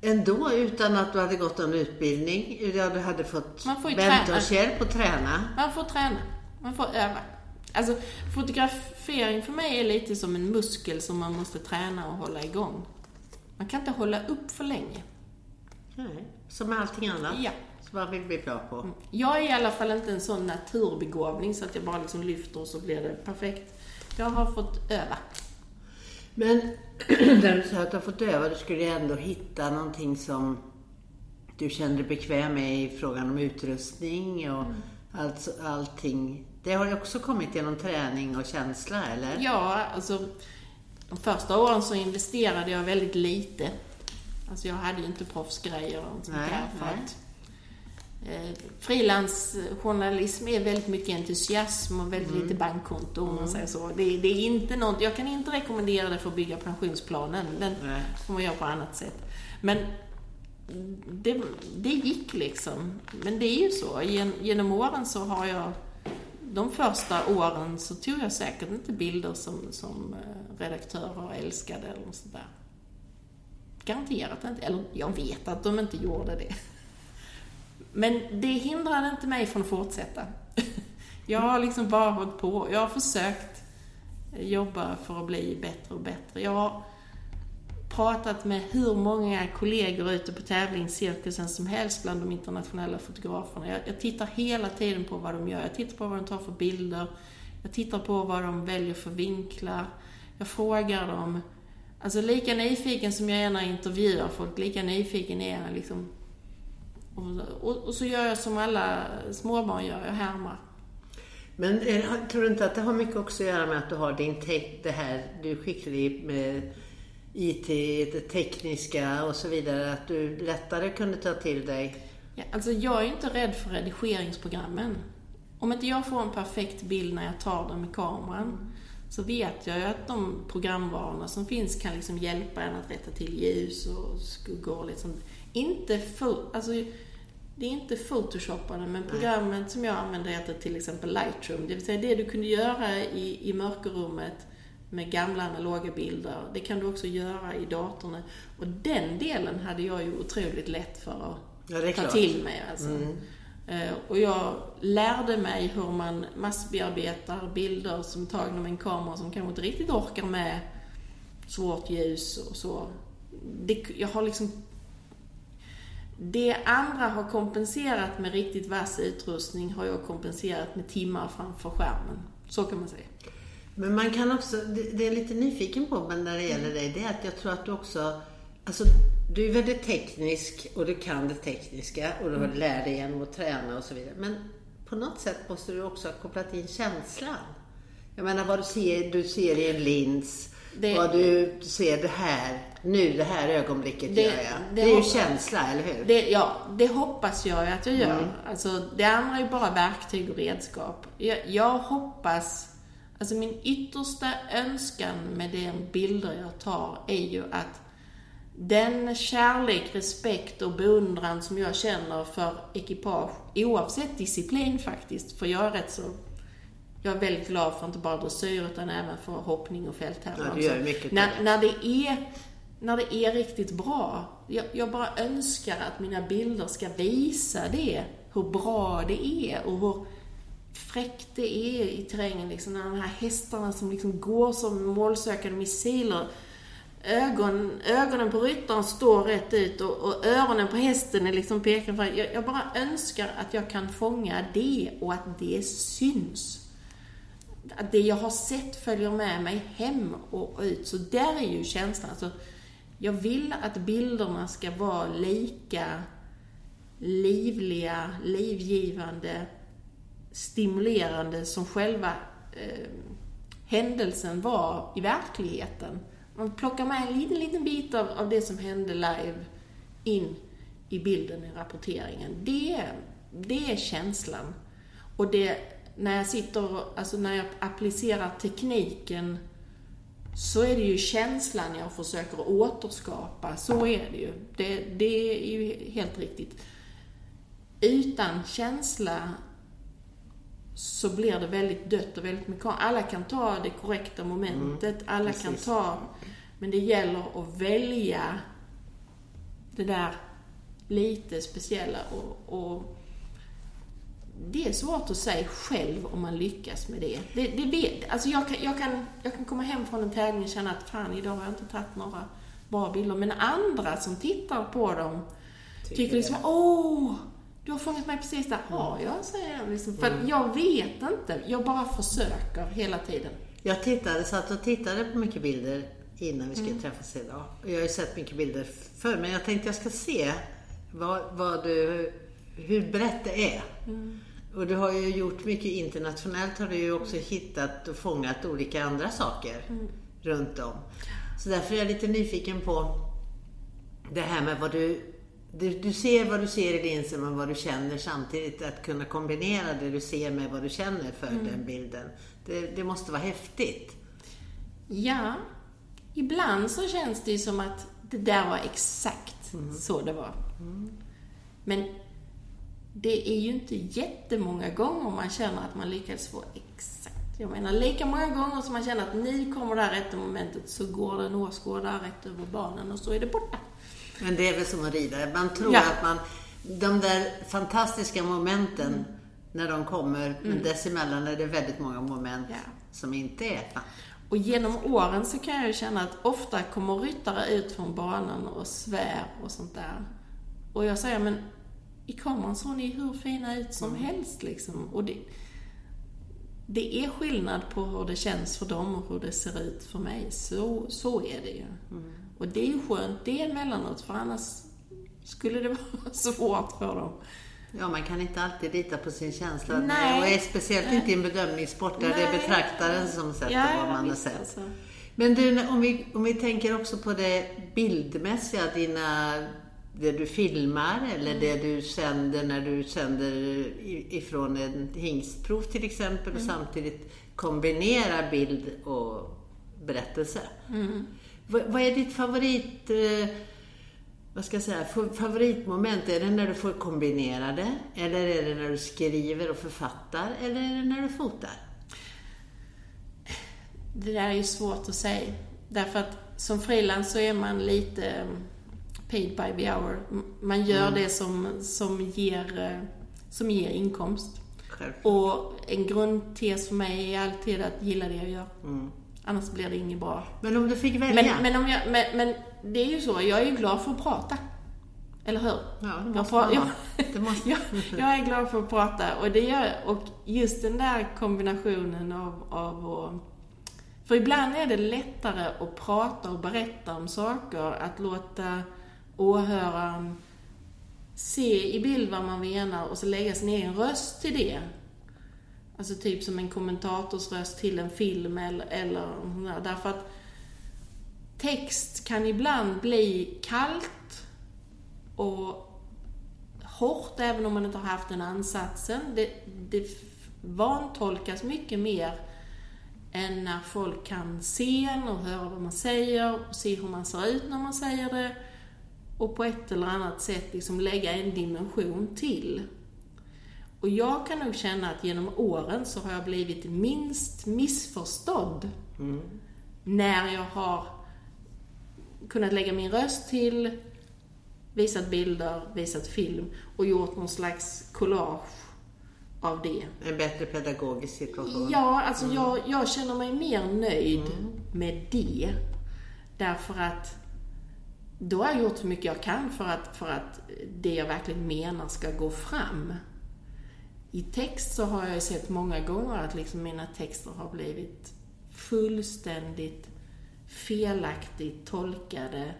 ändå utan att du hade gått någon utbildning. Du hade fått mentorshjälp och träna. Man får träna. Man får öva. Alltså, fotografering för mig är lite som en muskel som man måste träna och hålla igång. Man kan inte hålla upp för länge. Nej, som med allting annat. Ja. Som man vill bli bra på. Mm. Jag är i alla fall inte en sån naturbegåvning så att jag bara liksom lyfter och så blir det perfekt. Jag har fått öva. Men <clears throat> när du sa att du har fått öva, du skulle ändå hitta någonting som du kände dig bekväm med i frågan om utrustning och mm. allt, allting. Det har ju också kommit genom träning och känsla, eller? Ja, alltså de första åren så investerade jag väldigt lite. Alltså jag hade ju inte proffsgrejer och sånt nej, där. För nej. att Eh, frilansjournalism är väldigt mycket entusiasm och väldigt mm. lite bankkonto om man mm. säger så. Det, det, är inte något, jag kan inte rekommendera det för att bygga pensionsplanen. Den Nej. får man göra på annat sätt. Men det, det gick liksom. Men det är ju så. Gen, genom åren så har jag de första åren så tog jag säkert inte bilder som, som eh, redaktörer älskade eller något sånt där. Garanterat inte. Eller jag vet att de inte gjorde det. Men det hindrade inte mig från att fortsätta. <laughs> Jag har liksom bara hållit på. Jag har försökt jobba för att bli bättre och bättre. Jag har pratat med hur många kollegor ute på tävlingscirkusen som helst bland de internationella fotograferna. Jag, jag, tittar hela tiden på vad de gör. Jag tittar på vad de tar för bilder. Jag tittar på vad de väljer för vinklar. Jag frågar dem. Alltså lika nyfiken som jag är när jag intervjuar folk, lika nyfiken är jag liksom Och, och, och, så gör jag som alla småbarn gör, jag härmar. Men är, tror du inte att det har mycket också att göra med att du har din te- det här, du är skicklig med IT, det tekniska och så vidare, att du lättare kunde ta till dig? Ja, alltså jag är ju inte rädd för redigeringsprogrammen. Om inte jag får en perfekt bild när jag tar den med kameran, så vet jag ju att de programvarorna som finns kan liksom hjälpa en att rätta till ljus och skuggor och liksom. Inte full, alltså det är inte photoshoppade, men programmet som jag använder heter till exempel Lightroom. Det vill säga det du kunde göra i, i mörkerrummet med gamla analoga bilder, det kan du också göra i datorn. Och den delen hade jag ju otroligt lätt för att ja, ta klart. till mig. Alltså. Mm. Eh, och jag lärde mig hur man massbearbetar bilder som är tagna med en kamera som kanske inte riktigt orkar med svårt ljus och så. Det, jag har liksom det andra har kompenserat med riktigt vass utrustning har jag kompenserat med timmar framför skärmen. Så kan man säga. Men man kan också, det, det är lite nyfiken på men när det gäller dig, det är att jag tror att du också, alltså du är väldigt teknisk och du kan det tekniska och du har mm. lärt dig genom att träna och så vidare. Men på något sätt måste du också ha kopplat in känslan. Jag menar vad du ser, du ser i en lins, det, vad du ser det här, nu det här ögonblicket det, gör jag. Det, det är ju känsla, eller hur? Det, ja, det hoppas jag att jag gör. Mm. Alltså, det andra är ju bara verktyg och redskap. Jag, jag hoppas, alltså min yttersta önskan med de bilder jag tar är ju att den kärlek, respekt och beundran som jag känner för ekipage, oavsett disciplin faktiskt, för jag är rätt så jag är väldigt glad för inte bara dressyr utan även för hoppning och fälttävlan. Ja, när, när, det är, när det är riktigt bra. Jag, jag, bara önskar att mina bilder ska visa det. Hur bra det är och hur fräckt det är i terrängen. Liksom, när de här hästarna som liksom går som målsökande missiler ögon, ögonen på ryttaren står rätt ut och, och öronen på hästen är liksom pekar fram. Jag, jag, bara önskar att jag kan fånga det och att det syns. Att det jag har sett följer med mig hem och ut. Så där är ju känslan. Alltså, jag vill att bilderna ska vara lika livliga, livgivande, stimulerande som själva eh, händelsen var i verkligheten. Man plockar med en liten, liten bit av, av det som hände live in i bilden i rapporteringen. Det, det är känslan. Och det, när jag sitter, alltså när jag applicerar tekniken så är det ju känslan jag försöker återskapa. Så är det ju. Det, det är ju helt riktigt. Utan känsla så blir det väldigt dött och väldigt mekaniskt. Alla kan ta det korrekta momentet, mm, alla precis. kan ta... Men det gäller att välja det där lite speciella och, och det är svårt att säga själv om man lyckas med det. det, det vet, alltså jag, kan, jag, kan, jag kan komma hem från en tävling och känna att fan, idag har jag inte tagit några bra bilder. Men andra som tittar på dem tycker, tycker liksom, åh, du har fångat mig precis där. Har jag, säger jag. Liksom. För mm. jag vet inte. Jag bara försöker hela tiden. Jag tittade, satt och tittade på mycket bilder innan vi skulle mm. träffas idag. Jag har ju sett mycket bilder förr, men jag tänkte jag ska se vad, vad du, hur brett det är. Mm. Och du har ju gjort mycket internationellt, har du ju också hittat och fångat olika andra saker mm. runt om. Så därför är jag lite nyfiken på det här med vad du du, du ser vad du ser i linsen men vad du känner samtidigt. Att kunna kombinera det du ser med vad du känner för mm. den bilden. Det, det, måste vara häftigt. Ja, ibland så känns det ju som att det där var exakt mm. så det var. Mm. Men det är ju inte jättemånga gånger man känner att man lyckades få exakt. Jag menar, lika många gånger som man känner att nu kommer det här rätta momentet så går det en åskådare rätt över banan och så är det borta. Men det är väl som att rida. Man tror ja. att man, de där fantastiska momenten när de kommer, mm. men dessemellan är det väldigt många moment ja. som inte är och genom åren så kan jag ju känna att ofta kommer ryttare ut från banan och svär och sånt där. Och jag säger, men i kameran såg ni hur fina ut som mm. helst liksom. Och det, det är skillnad på hur det känns för dem och hur det ser ut för mig. Så, så är det ju. Mm. Och det är ju skönt det emellanåt, för annars skulle det <laughs> vara svårt för dem. Ja, man kan inte alltid lita på sin känsla. Nej. Och speciellt inte i en bedömningssport där Nej. det är betraktaren som sätter ja, vad man har sett. Alltså. Men du, om vi, om vi tänker också på det bildmässiga, dina, det du filmar eller mm. det du sänder när du sänder ifrån en hingstprov till exempel mm. och samtidigt kombinerar bild och berättelse. Mm. Vad, vad, är ditt favorit, eh, vad ska jag säga, favoritmoment? Är det när du får kombinera det? Eller är det när du skriver och författar? Eller är det när du fotar? Det där är ju svårt att säga. Därför att som frilans så är man lite mm, paid by the hour. Man gör mm. det som, som, ger, eh, som ger inkomst. Självklart. Och en grundtes för mig är alltid att gilla det jag gör. Mm. Annars blir det inget bra. Men om du fick välja? Men, men, om jag, men, men det är ju så, jag är ju glad för att prata. Eller hur? Ja, det måste jag, man det måste. <laughs> jag, jag är glad för att prata och det gör, och just den där kombinationen av, av för ibland är det lättare att prata och berätta om saker, att låta åhöraren se i bild vad man menar och så lägga sin egen röst till det. Alltså typ som en kommentatorsröst till en film eller, eller därför att text kan ibland bli kallt och hårt även om man inte har haft den ansatsen. Det, det vantolkas mycket mer än när folk kan se en och höra vad man säger och se hur man ser ut när man säger det och på ett eller annat sätt liksom lägga en dimension till. Och jag kan nog känna att genom åren så har jag blivit minst missförstådd mm. när jag har kunnat lägga min röst till, visat bilder, visat film och gjort någon slags collage av det. En bättre pedagogisk situation? Ja, alltså mm. jag, jag känner mig mer nöjd mm. med det. Därför att då har jag gjort så mycket jag kan för att, för att det jag verkligen menar ska gå fram. I text så har jag ju sett många gånger att liksom mina texter har blivit fullständigt felaktigt tolkade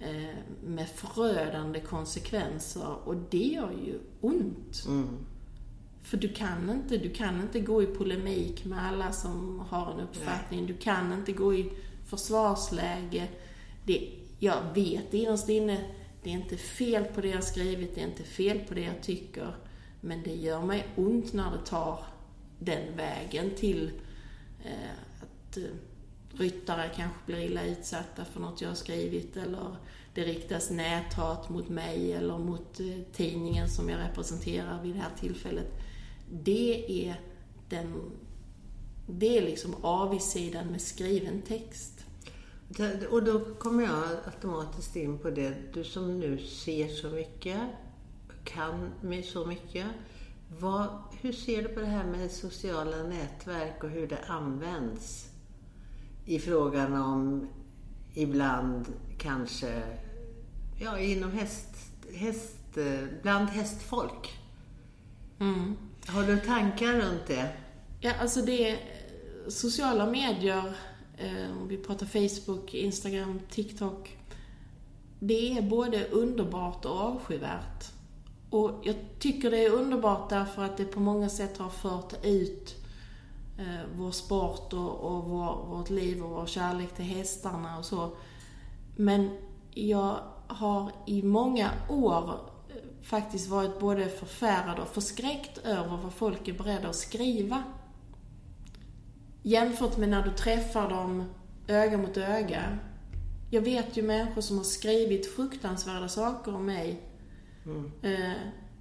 eh, med förödande konsekvenser och det gör ju ont. Mm. För du kan inte, du kan inte gå i polemik med alla som har en uppfattning. Nej. Du kan inte gå i försvarsläge. Det, jag vet innerst inne, det är inte fel på det jag skrivit, det är inte fel på det jag tycker. Men det gör mig ont när det tar den vägen till eh, att eh, ryttare kanske blir illa utsatta för något jag har skrivit eller det riktas näthat mot mig eller mot eh, tidningen som jag representerar vid det här tillfället. Det är den det är liksom avigsidan med skriven text. Och då kommer jag automatiskt in på det, du som nu ser så mycket, kan med så mycket. Vad, hur ser du på det här med sociala nätverk och hur det används? I frågan om ibland kanske, ja inom häst, häst bland hästfolk. Mm. Har du tankar runt det? Ja, alltså det sociala medier, eh, om vi pratar Facebook, Instagram, TikTok. Det är både underbart och avskyvärt. Och jag tycker det är underbart därför att det på många sätt har fört ut eh, vår sport och, och vår, vårt liv och vår kärlek till hästarna och så. Men jag har i många år eh, faktiskt varit både förfärad och förskräckt över vad folk är beredda att skriva. Jämfört med när du träffar dem öga mot öga. Jag vet ju människor som har skrivit fruktansvärda saker om mig. Mm. Eh,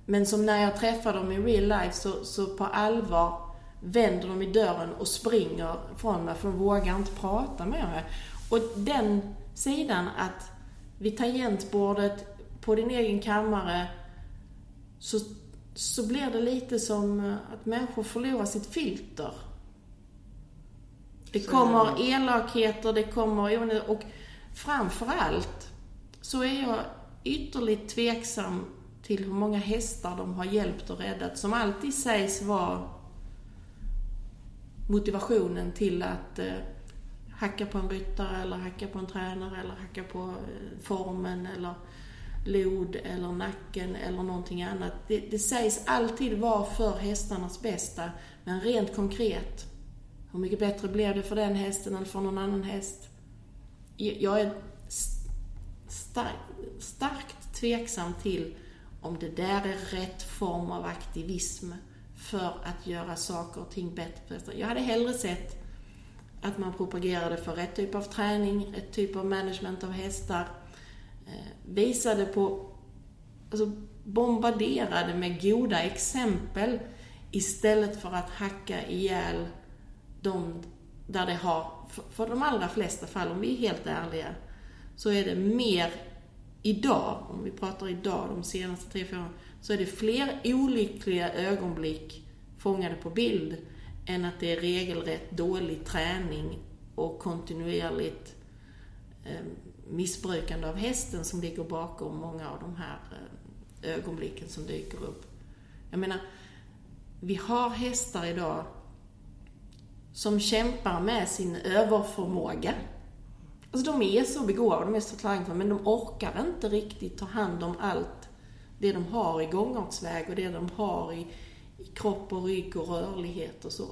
men som när jag träffar dem i real life så, så på allvar vänder de i dörren och springer från mig för de vågar inte prata med mig. Och den sidan att vid tangentbordet, på din egen kammare, så, så blir det lite som eh, att människor förlorar sitt filter. Det kommer elakheter, det kommer och framförallt så är jag ytterligt tveksam till hur många hästar de har hjälpt och räddat, som alltid sägs vara motivationen till att eh, hacka på en ryttare eller hacka på en tränare eller hacka på eh, formen eller lod eller nacken eller någonting annat. Det, det sägs alltid vara för hästarnas bästa, men rent konkret, hur mycket bättre blev det för den hästen eller för någon annan häst? Jag är stark, starkt tveksam till om det där är rätt form av aktivism för att göra saker och ting bättre. Jag hade hellre sett att man propagerade för rätt typ av träning, rätt typ av management av hästar, eh, visade på, alltså bombarderade med goda exempel istället för att hacka ihjäl de där det har, för de allra flesta fall, om vi är helt ärliga, så är det mer idag, om vi pratar idag, de senaste tre, fyra åren, så är det fler olyckliga ögonblick fångade på bild än att det är regelrätt dålig träning och kontinuerligt eh, missbrukande av hästen som ligger bakom många av de här eh, ögonblicken som dyker upp. Jag menar, vi har hästar idag som kämpar med sin överförmåga. Alltså de är så begåvade, de är så talangfulla, men de orkar inte riktigt ta hand om allt det de har i gångartsväg och det de har i, i kropp och rygg och rörlighet och så.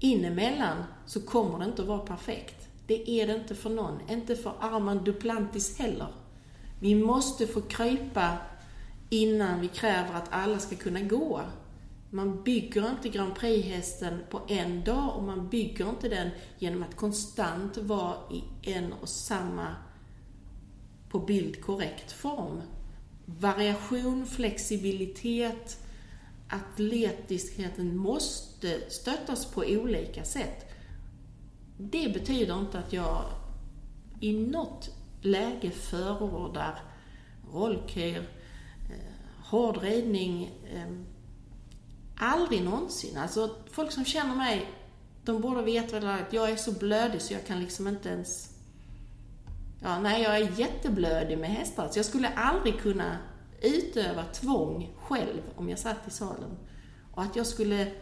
Inemellan så kommer det inte att vara perfekt. Det är det inte för någon. Inte för Armand Duplantis heller. Vi måste få krypa innan vi kräver att alla ska kunna gå. Man bygger inte Grand Prix-hästen på en dag och man bygger inte den genom att konstant vara i en och samma, på bild korrekt form. Variation, flexibilitet, atletiskheten måste stöttas på olika sätt. Det betyder inte att jag i något läge förordar rollköer, eh, hård ridning, eh, Aldrig någonsin. Alltså, folk som känner mig, de borde veta att jag är så blödig så jag kan liksom inte ens... Ja, nej, jag är jätteblödig med hästar. Så jag skulle aldrig kunna utöva tvång själv om jag satt i salen. Och att jag skulle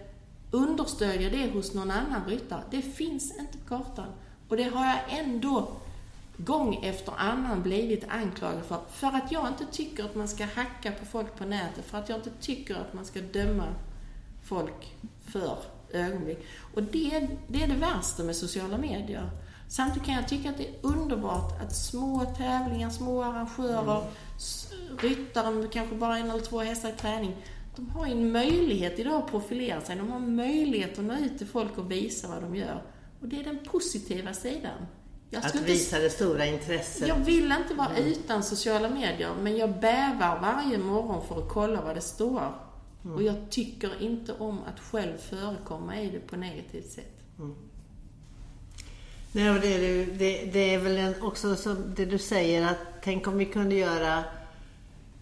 understödja det hos någon annan ryttare, det finns inte på kartan. Och det har jag ändå gång efter annan blivit anklagad för. För att jag inte tycker att man ska hacka på folk på nätet, för att jag inte tycker att man ska döma folk för ögonblick. Och det, det är det värsta med sociala medier. Samtidigt kan jag tycka att det är underbart att små tävlingar, små arrangörer, mm. ryttare med kanske bara en eller två hästar i träning, de har en möjlighet idag att profilera sig. De har möjlighet att nå ut till folk och visa vad de gör. Och det är den positiva sidan. att visa inte... det stora intresset. Jag vill inte vara mm. utan sociala medier, men jag bävar varje morgon för att kolla vad det står. Mm. Och jag tycker inte om att själv förekomma i det på negativt sätt. Mm. Nej, och det, är, det, det är väl också som det du säger att tänk om vi kunde göra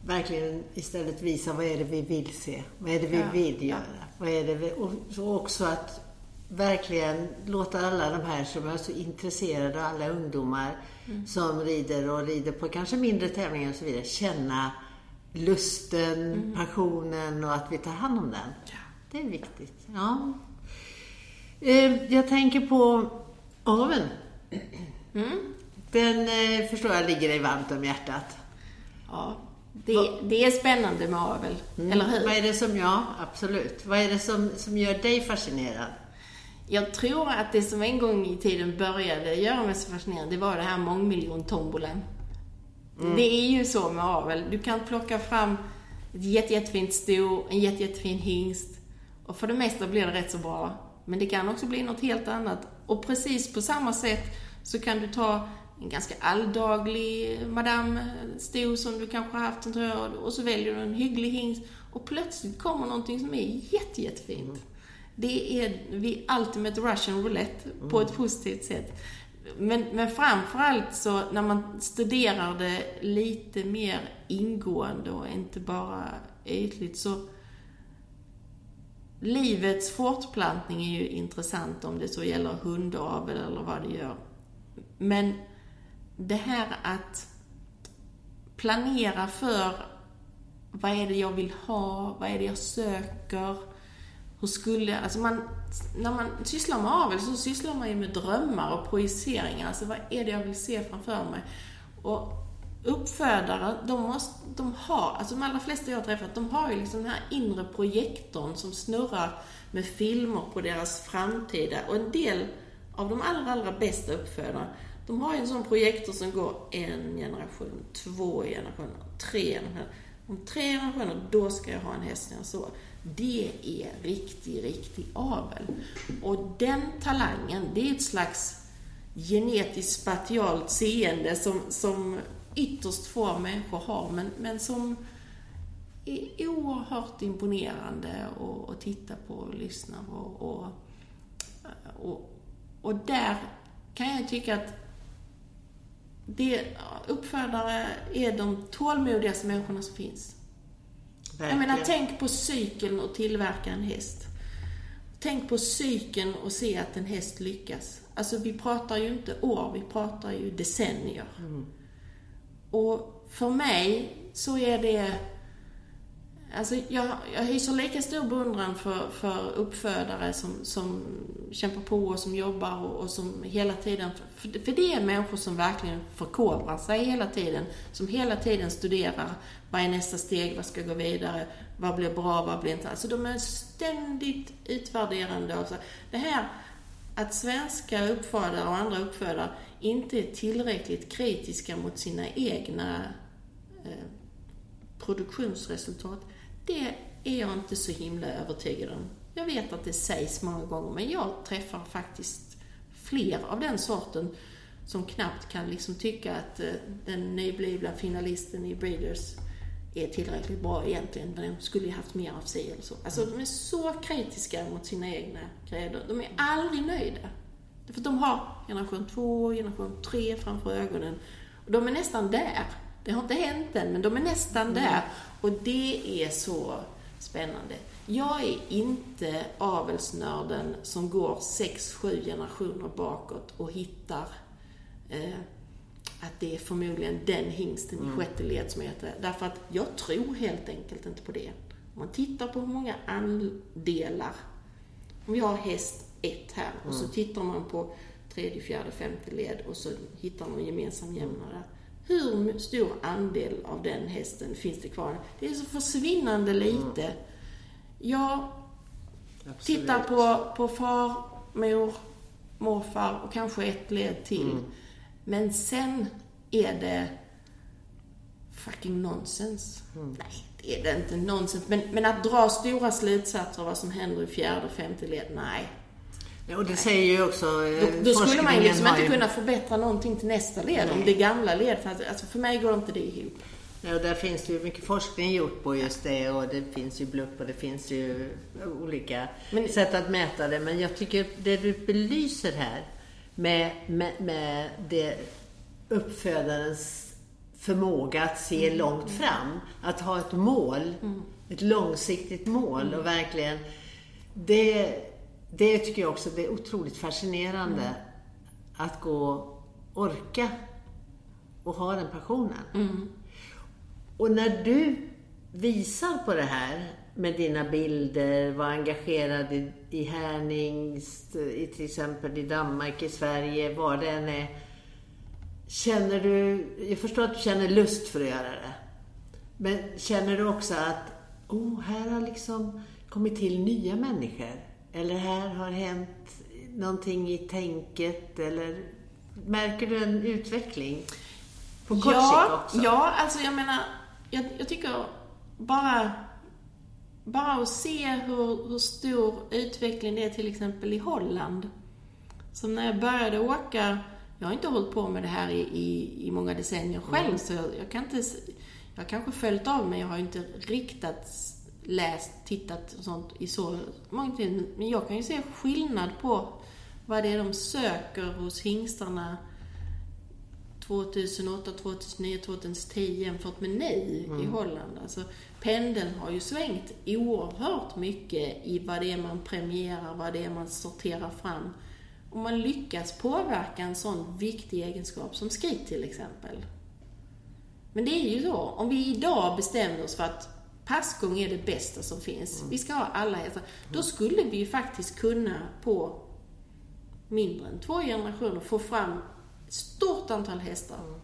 verkligen istället visa vad är det vi vill se? Vad är det vi ja, vill göra? Ja. Vad är det vi, och också att verkligen låta alla de här som är så intresserade, alla ungdomar mm. som rider och rider på kanske mindre tävlingar och så vidare, känna lusten, mm. passionen och att vi tar hand om den. Ja. Det är viktigt. Ja. Eh, jag tänker på aveln. Mm. Den eh, förstår jag ligger dig varmt om hjärtat. Ja, det, det är spännande med avel, mm. eller hur? Vad är det som, ja, absolut. Vad är det som, som gör dig fascinerad? Jag tror att det som en gång i tiden började göra mig så fascinerad, det var det här mångmiljontombolen. Mm. Det är ju så med avel. Du kan plocka fram ett jätte, jättefint sto, en jätte, jättefin hingst. Och för det mesta blir det rätt så bra. Men det kan också bli något helt annat. Och precis på samma sätt så kan du ta en ganska alldaglig madame sto som du kanske har haft en tröja och så väljer du en hygglig hingst och plötsligt kommer någonting som är jätte, jättefint. Mm. Det är vi ultimate russian roulette mm. på ett positivt sätt. Men, men framförallt så när man studerar det lite mer ingående och inte bara ytligt så Livets fortplantning är ju intressant om det så gäller hundavel eller vad det gör. Men det här att planera för vad är det jag vill ha, vad är det jag söker, hur skulle, alltså man, när man sysslar med avel så sysslar man ju med drömmar och projiceringar. Alltså vad är det jag vill se framför mig? Och uppfödare, de, måste, de har, alltså de allra flesta jag har träffat, de har ju liksom den här inre projektorn som snurrar med filmer på deras framtida, och en del av de allra, allra bästa uppfödarna, de har ju en sån projektor som går en generation, två generationer, tre generationer. Om tre generationer, då ska jag ha en häst när jag sover. Det är riktig, riktig avel. Och den talangen, det är ett slags genetiskt spatialt seende som, som ytterst få människor har, men, men som är oerhört imponerande att titta på och lyssna på. Och, och, och där kan jag tycka att det, uppfödare är de tålmodigaste människorna som finns. Verkligen. Jag menar, tänk på cykeln och tillverka en häst. Tänk på cykeln och se att en häst lyckas. Alltså vi pratar ju inte år, vi pratar ju decennier. Mm. Och för mig så är det Alltså jag, jag hyser lika stor beundran för, för uppfödare som, som kämpar på och som jobbar och, och som hela tiden, för, för det är människor som verkligen förkovrar sig hela tiden, som hela tiden studerar vad är nästa steg, vad ska gå vidare, vad blir bra, vad blir inte. Alltså de är ständigt utvärderande av sig. Det här att svenska uppfödare och andra uppfödare inte är tillräckligt kritiska mot sina egna eh, produktionsresultat det är jag inte så himla övertygad om. Jag vet att det sägs många gånger, men jag träffar faktiskt fler av den sorten som knappt kan liksom tycka att eh, den nyblivna finalisten i Breeders är tillräckligt bra egentligen, men de skulle ju haft mer av sig eller så. Alltså de är så kritiska mot sina egna grejer. De är aldrig nöjda. För de har generation 2, generation 3 framför ögonen. Och de är nästan där. Det har inte hänt än, men de är nästan där. Och det är så spännande. Jag är inte avelsnörden som går sex, sju generationer bakåt och hittar eh, att det är förmodligen den hingsten mm. i sjätte led som heter. Därför att jag tror helt enkelt inte på det. Om man tittar på hur många andelar, om vi har häst 1 här och mm. så tittar man på tredje, fjärde, femte led och så hittar man en gemensam jämnare. Hur stor andel av den hästen finns det kvar? Det är så försvinnande lite. Mm. Jag Absolut. tittar på, på far, mor, morfar och kanske ett led till. Mm. Men sen är det fucking nonsens. Mm. Nej, det är det inte nonsens. Men, men att dra stora slutsatser av vad som händer i fjärde och femte led, nej. Och det säger ju också Då, då skulle man ju liksom inte ju... kunna förbättra någonting till nästa led, Nej. om det gamla led. För, alltså, för mig går inte det ihop. Ja, och där finns det ju mycket forskning gjort på just det och det finns ju blupp och det finns ju olika men, sätt att mäta det. Men jag tycker det du belyser här med, med, med det uppfödarens förmåga att se mm. långt fram, att ha ett mål, mm. ett långsiktigt mål och mm. verkligen det det tycker jag också det är otroligt fascinerande. Mm. Att gå orka och ha den passionen. Mm. Och när du visar på det här med dina bilder, var engagerad i, i Hernings, i till exempel i Danmark, i Sverige, var det än är. Känner du, jag förstår att du känner lust för att göra det. Men känner du också att, oh, här har liksom kommit till nya människor eller här har hänt någonting i tänket eller märker du en utveckling? På kort ja, sikt också? Ja, alltså jag menar, jag, jag tycker bara bara att se hur, hur stor utveckling det är till exempel i Holland. Som när jag började åka, jag har inte hållit på med det här i, i, i många decennier själv, mm. så jag, jag, kan inte, jag har kanske följt av men jag har inte riktat läst, tittat och sånt i så många tid. Men jag kan ju se skillnad på vad det är de söker hos hingstarna 2008, 2009, 2010 jämfört med nu mm. i Holland. Alltså, pendeln har ju svängt oerhört mycket i vad det är man premierar, vad det är man sorterar fram. Och man lyckas påverka en sån viktig egenskap som skritt till exempel. Men det är ju så, om vi idag bestämmer oss för att passgång är det bästa som finns. Mm. Vi ska ha alla hästar. Då skulle vi ju faktiskt kunna på mindre än två generationer få fram ett stort antal hästar. Mm.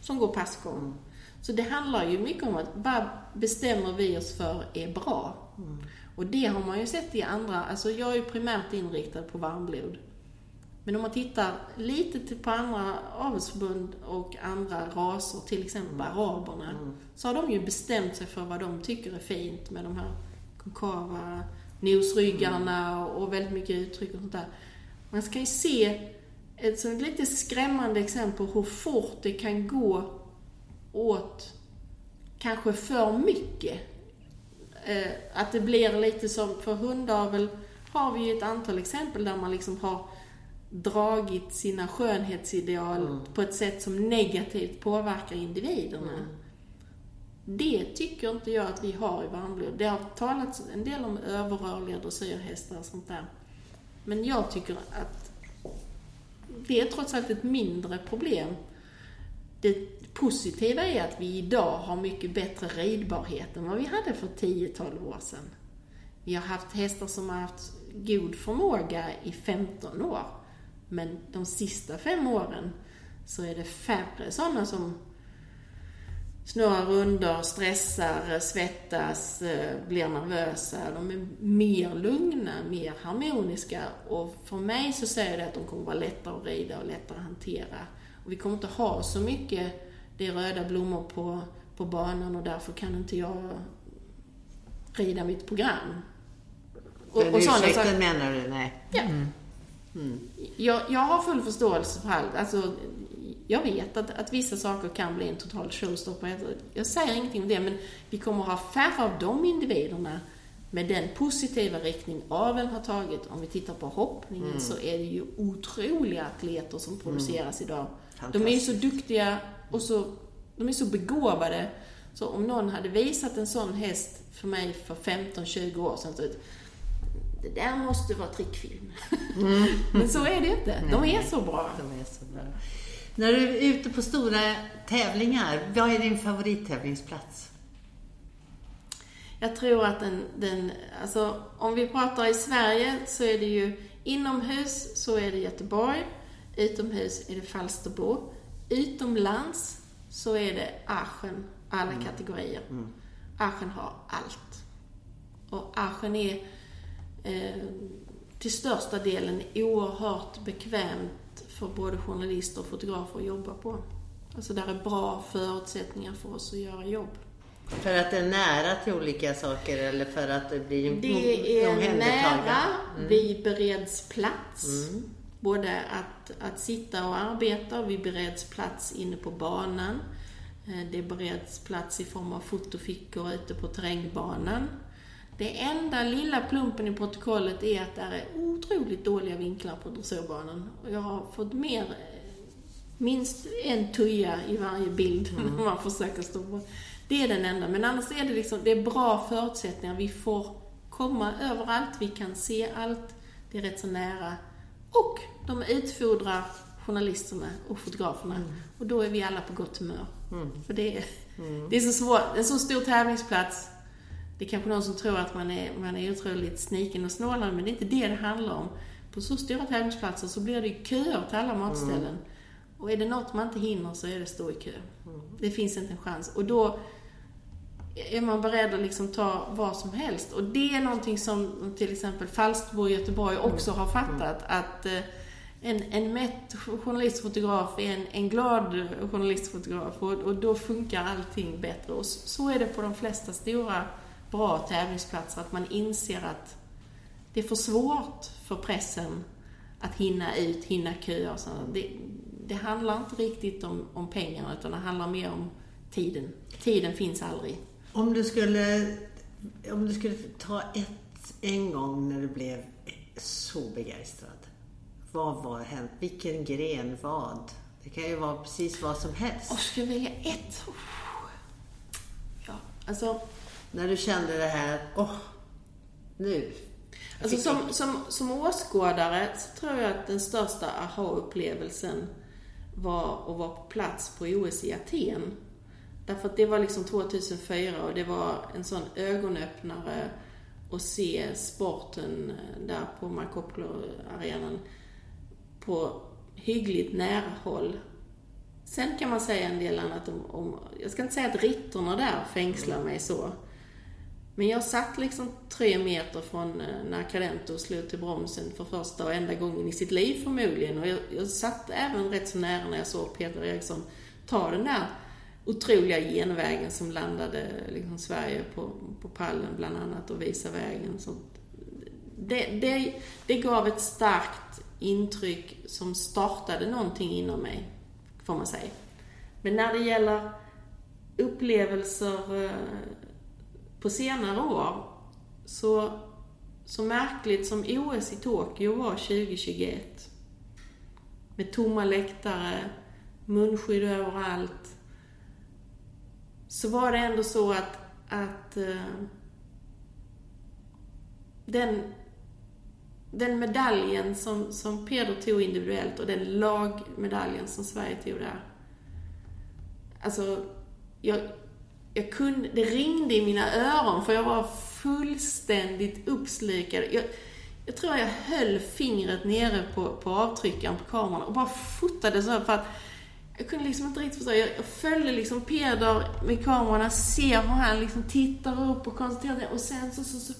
som går passgång. Mm. Så det handlar ju mycket om att vad bestämmer vi oss för är bra? Mm. Och det har man ju sett i andra, alltså jag är ju primärt inriktad på varmblod. Men om man tittar lite på andra avelsförbund och andra raser, till exempel mm. araberna, mm. så har de ju bestämt sig för vad de tycker är fint med de här konkava nosryggarna mm. och väldigt mycket uttryck och sånt där. Man ska ju se ett så lite skrämmande exempel hur fort det kan gå åt kanske för mycket. Eh, att det blir lite som, för hundavel har vi ju ett antal exempel där man liksom har dragit sina skönhetsideal mm. på ett sätt som negativt påverkar individerna. Mm. Det tycker inte jag att vi har i varmblod. Det har talats en del om överrörliga dressyrhästar och sånt där. Men jag tycker att det är trots allt ett mindre problem. Det positiva är att vi idag har mycket bättre ridbarhet än vad vi hade för 10-12 år sedan. Vi har haft hästar som har haft god förmåga i 15 år. Men de sista fem åren så är det färre sådana som snurrar runder, stressar, svettas, eh, blir nervösa. De är mer lugna, mer harmoniska och för mig så säger det att de kommer vara lättare att rida och lättare att hantera. Och vi kommer inte ha så mycket, det är röda blommor på, på banan och därför kan inte jag rida mitt program. Och, Den och ursäkten menar du? Nej. Ja. Mm. Mm. Jag, jag har full förståelse för allt. Alltså, jag vet att, att vissa saker kan bli en total showstopper. Jag säger ingenting om det, men vi kommer ha färre av de individerna med den positiva riktning aveln har tagit. Om vi tittar på hoppningen mm. så är det ju otroliga atleter som produceras mm. idag. De är ju så duktiga och så, de är så begåvade. Så om någon hade visat en sån häst för mig för 15-20 år sedan, så det där måste vara trickfilm. Mm. <laughs> Men så är det inte. De är så bra. De är så bra. När du är ute på stora tävlingar, vad är din favorittävlingsplats? Jag tror att den, den, alltså om vi pratar i Sverige så är det ju inomhus så är det Göteborg, utomhus är det Falsterbo, utomlands så är det Aachen, alla mm. kategorier. Mm. Aachen har allt. Och Aachen är till största delen oerhört bekvämt för både journalister och fotografer att jobba på. Alltså där är bra förutsättningar för oss att göra jobb. För att det är nära till olika saker eller för att det blir Det är nära, mm. vi bereds plats. Mm. Både att, att sitta och arbeta, vi bereds plats inne på banan. Eh, det bereds plats i form av fotofickor ute på terrängbanan. Det enda lilla plumpen i protokollet är att det är otroligt dåliga vinklar på dressyrbanan. Och jag har fått mer, minst en tuja i varje bild <laughs> mm. när man försöker stå på. Det är den enda. Men annars är det liksom, det är bra förutsättningar. Vi får komma överallt, vi kan se allt. Det är rätt så nära. Och de utfodrar journalisterna och fotograferna. Mm. Och då är vi alla på gott humör. Mm. För det är, mm. det är så svårt, en så stor tävlingsplats det är kanske någon som tror att man är, man är otroligt sniken och snålande, men det är inte det det handlar om. På så stora tävlingsplatser så blir det ju köer till alla matställen. Mm. Och är det något man inte hinner så är det stå i kö. Mm. Det finns inte en chans. Och då är man beredd att liksom ta vad som helst. Och det är någonting som till exempel Falsterbo i Göteborg också har mm. fattat. Att eh, en, en mätt journalistfotograf är en, en glad journalistfotograf och, och då funkar allting bättre. Och så är det på de flesta stora bra tävlingsplatser, att man inser att det är för svårt för pressen att hinna ut, hinna köa. Så det, det handlar inte riktigt om, om pengarna, utan det handlar mer om tiden. Tiden finns aldrig. Om du skulle, om du skulle ta ett, en gång när du blev så begeistrad. Vad var hänt? Vilken gren? Vad? Det kan ju vara precis vad som helst. Och skulle jag välja ett? Ja, alltså när du kände det här, åh, oh, nu. Alltså som, som, som åskådare så tror jag att den största aha-upplevelsen var att vara på plats på OS i Aten. Därför att det var liksom 2004 och det var en sån ögonöppnare att se sporten där på Markopoulou-arenan på hyggligt nära håll. Sen kan man säga en del annat om, om jag ska inte säga att rittorna där fängslar mig så. Men jag satt liksom tre meter från eh, när Cadento slog till bromsen för första och enda gången i sitt liv förmodligen. Och jag, jag satt även rätt så nära när jag såg Peter Eriksson ta den där otroliga genvägen som landade liksom Sverige på, på pallen bland annat och visa vägen. Så det, det, det gav ett starkt intryck som startade någonting inom mig, får man säga. Men när det gäller upplevelser eh, på senare år, så, så märkligt som OS i Tokyo var 2021, med tomma läktare, munskydd överallt, så var det ändå så att, att uh, den, den medaljen som, som Peder tog individuellt och den lagmedaljen som Sverige tog där. Alltså, jag, jag kunde, det ringde i mina öron för jag var fullständigt uppslukad. Jag, jag tror jag höll fingret nere på, på avtryckaren på kameran och bara fotade så för att jag kunde liksom inte riktigt förstå. Jag, jag följde liksom Peder med kameran, ser hur han liksom tittar upp och koncentrerar sig och sen så, så, så,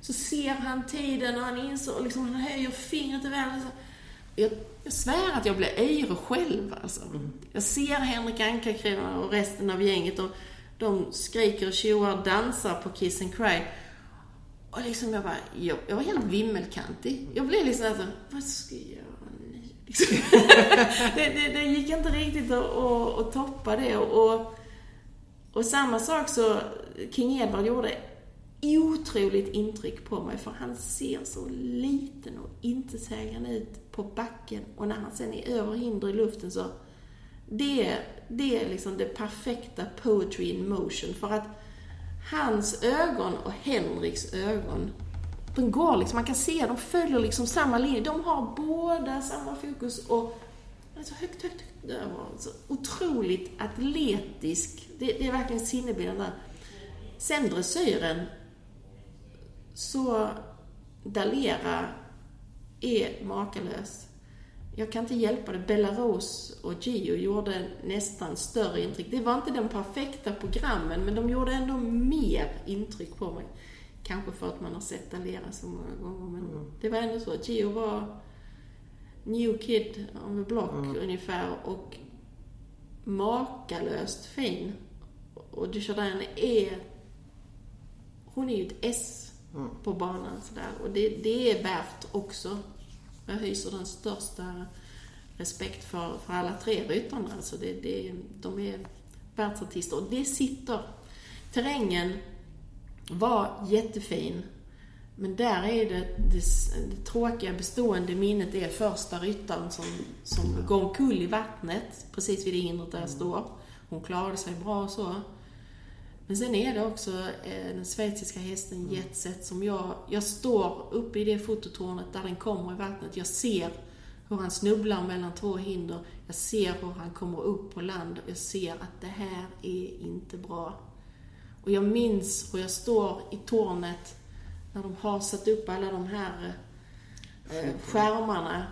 så, ser han tiden och han inser och liksom han höjer fingret i vädret. Jag, jag svär att jag blir yr själv alltså. Mm. Jag ser Henrik Ankarkräva och resten av gänget och de skriker och tjoar och dansar på Kiss and Cry. Och liksom jag bara, jag, jag var helt vimmelkantig. Jag blev liksom alltså, vad ska jag göra nu? Liksom. <laughs> det, det, det, gick inte riktigt att, att, att toppa det. Och, och samma sak så, King Edward gjorde otroligt intryck på mig för han ser så liten och intetsägande ut på backen och när han sen är över hinder i luften så det, det är liksom det perfekta poetry in motion. För att hans ögon och Henriks ögon, de går liksom, man kan se, de följer liksom samma linje. De har båda samma fokus och alltså högt, högt, högt. Det så alltså otroligt atletisk. Det, det är verkligen sinnebilden där. Sen dressyren, så Dalera är makalös jag kan inte hjälpa det. Belarus och Gio gjorde nästan större intryck. Det var inte de perfekta programmen, men de gjorde ändå mer intryck på mig. Kanske för att man har sett Alera så många gånger, men mm. det var ändå så. Gio var new kid on the block mm. ungefär och makalöst fin. Och Dujardin är... Hon är ju ett S mm. på banan sådär. Och det, det är värt också jag hyser den största respekt för, för alla tre ryttarna. Alltså det, det, de är världsartister. Och det sitter. Terrängen var jättefin. Men där är det, det, det tråkiga bestående minnet är första ryttaren som, som går omkull i vattnet precis vid det hindret där jag står. Hon klarade sig bra och så. Men sen är det också eh, den schweiziska hästen mm. Jetset som jag, jag står uppe i det fototornet där den kommer i vattnet. Jag ser hur han snubblar mellan två hinder. Jag ser hur han kommer upp på land. Jag ser att det här är inte bra. Och jag minns hur jag står i tornet när de har satt upp alla de här eh, skärmarna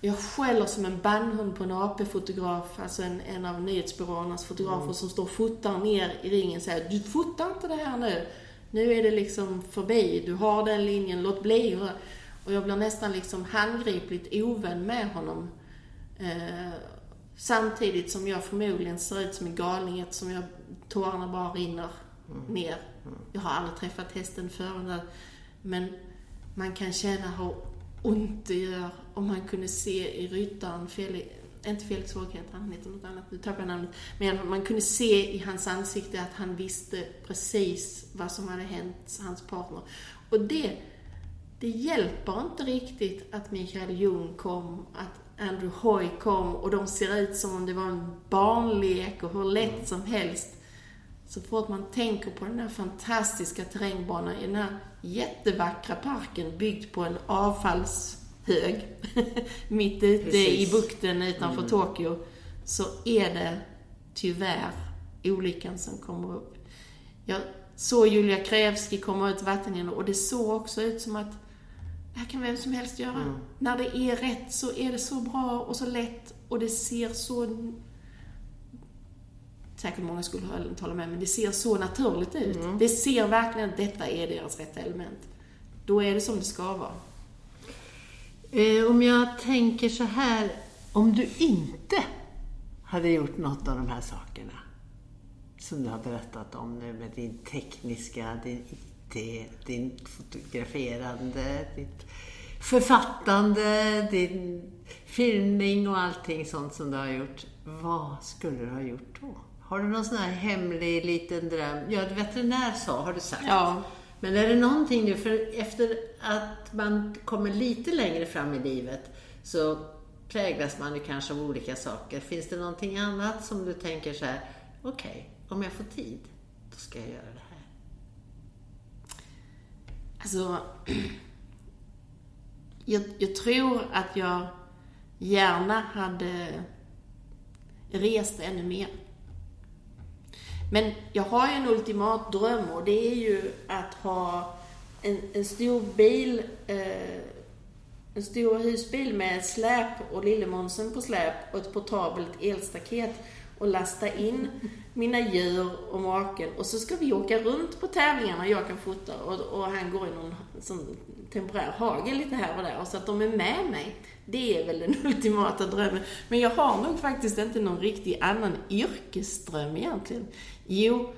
jag skäller som en bandhund på en AP-fotograf, alltså en, en av nyhetsbyråernas fotografer mm. som står och fotar ner i ringen och säger Du fotar inte det här nu. Nu är det liksom förbi. Du har den linjen, låt bli. Och jag blir nästan liksom handgripligt ovän med honom. Eh, samtidigt som jag förmodligen ser ut som en galning eftersom jag, tårarna bara rinner mm. ner. Mm. Jag har aldrig träffat hästen förr. Men man kan känna hur ont det gör om man kunde se i ryttaren, Felix, inte Felix Håg heter han, heter något annat, nu tappar jag namnet. Men man kunde se i hans ansikte att han visste precis vad som hade hänt hans partner. Och det, det hjälper inte riktigt att Mikael Jung kom, att Andrew Hoy kom och de ser ut som om det var en barnlek och hur lätt som helst. Så fort man tänker på den här fantastiska terrängbanan i den här jättevackra parken byggd på en avfallshög <laughs> mitt ute Precis. i bukten utanför mm. Tokyo, så är det tyvärr olyckan som kommer upp. Jag såg Julia Krevski komma ut vattenhinder och det såg också ut som att det här kan vem som helst göra. Mm. När det är rätt så är det så bra och så lätt och det ser så säkert många skulle hålla med, men det ser så naturligt ut. Mm. Det ser verkligen att detta är deras rätta element. Då är det som det ska vara. Eh, om jag tänker så här, om du inte hade gjort något av de här sakerna som du har berättat om nu med din tekniska, din IT, din fotograferande, ditt författande, din filmning och allting sånt som du har gjort. Vad skulle du ha gjort då? Har du någon sån här hemlig liten dröm? Ja, veterinär sa, har du sagt. Ja. Men är det någonting nu, för efter att man kommer lite längre fram i livet så präglas man ju kanske av olika saker. Finns det någonting annat som du tänker så här, okej, okay, om jag får tid, då ska jag göra det här? Alltså, jag, jag tror att jag gärna hade rest ännu mer. Men jag har ju en ultimat dröm och det är ju att ha en, en stor bil, eh, en stor husbil med släp och Lillemånsen på släp och ett portabelt elstaket och lasta in mina djur och maken och så ska vi åka runt på tävlingarna jag kan fota och, och han går i någon sån temporär hage lite här och där och så att de är med mig. Det är väl den <laughs> ultimata drömmen. Men jag har nog faktiskt inte någon riktig annan yrkesdröm egentligen. Jo,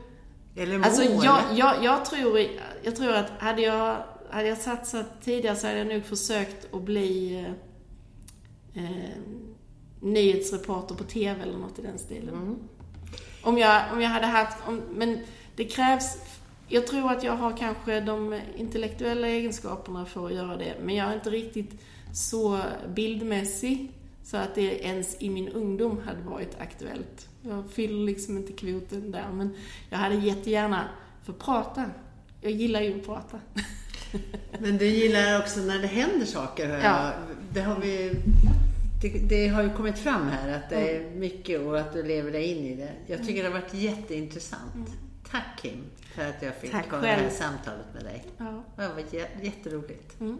Eller mål. alltså jag, jag, jag, tror, jag tror att hade jag, hade jag satsat tidigare så hade jag nog försökt att bli eh, eh nyhetsreporter på TV eller något i den stilen. Mm. Om, jag, om jag hade haft, om, men det krävs, jag tror att jag har kanske de intellektuella egenskaperna för att göra det, men jag är inte riktigt så bildmässig så att det ens i min ungdom hade varit aktuellt. Jag fyller liksom inte kvoten där, men jag hade jättegärna fått prata. Jag gillar ju att prata. <laughs> Men du gillar också när det händer saker. Ja. Det har vi det, det, har ju kommit fram här att det är mycket och att du lever dig in i det. Jag tycker det har varit jätteintressant. Mm. Tack Kim för att jag fick ha det här samtalet med dig. Ja. Det var jätteroligt. Mm.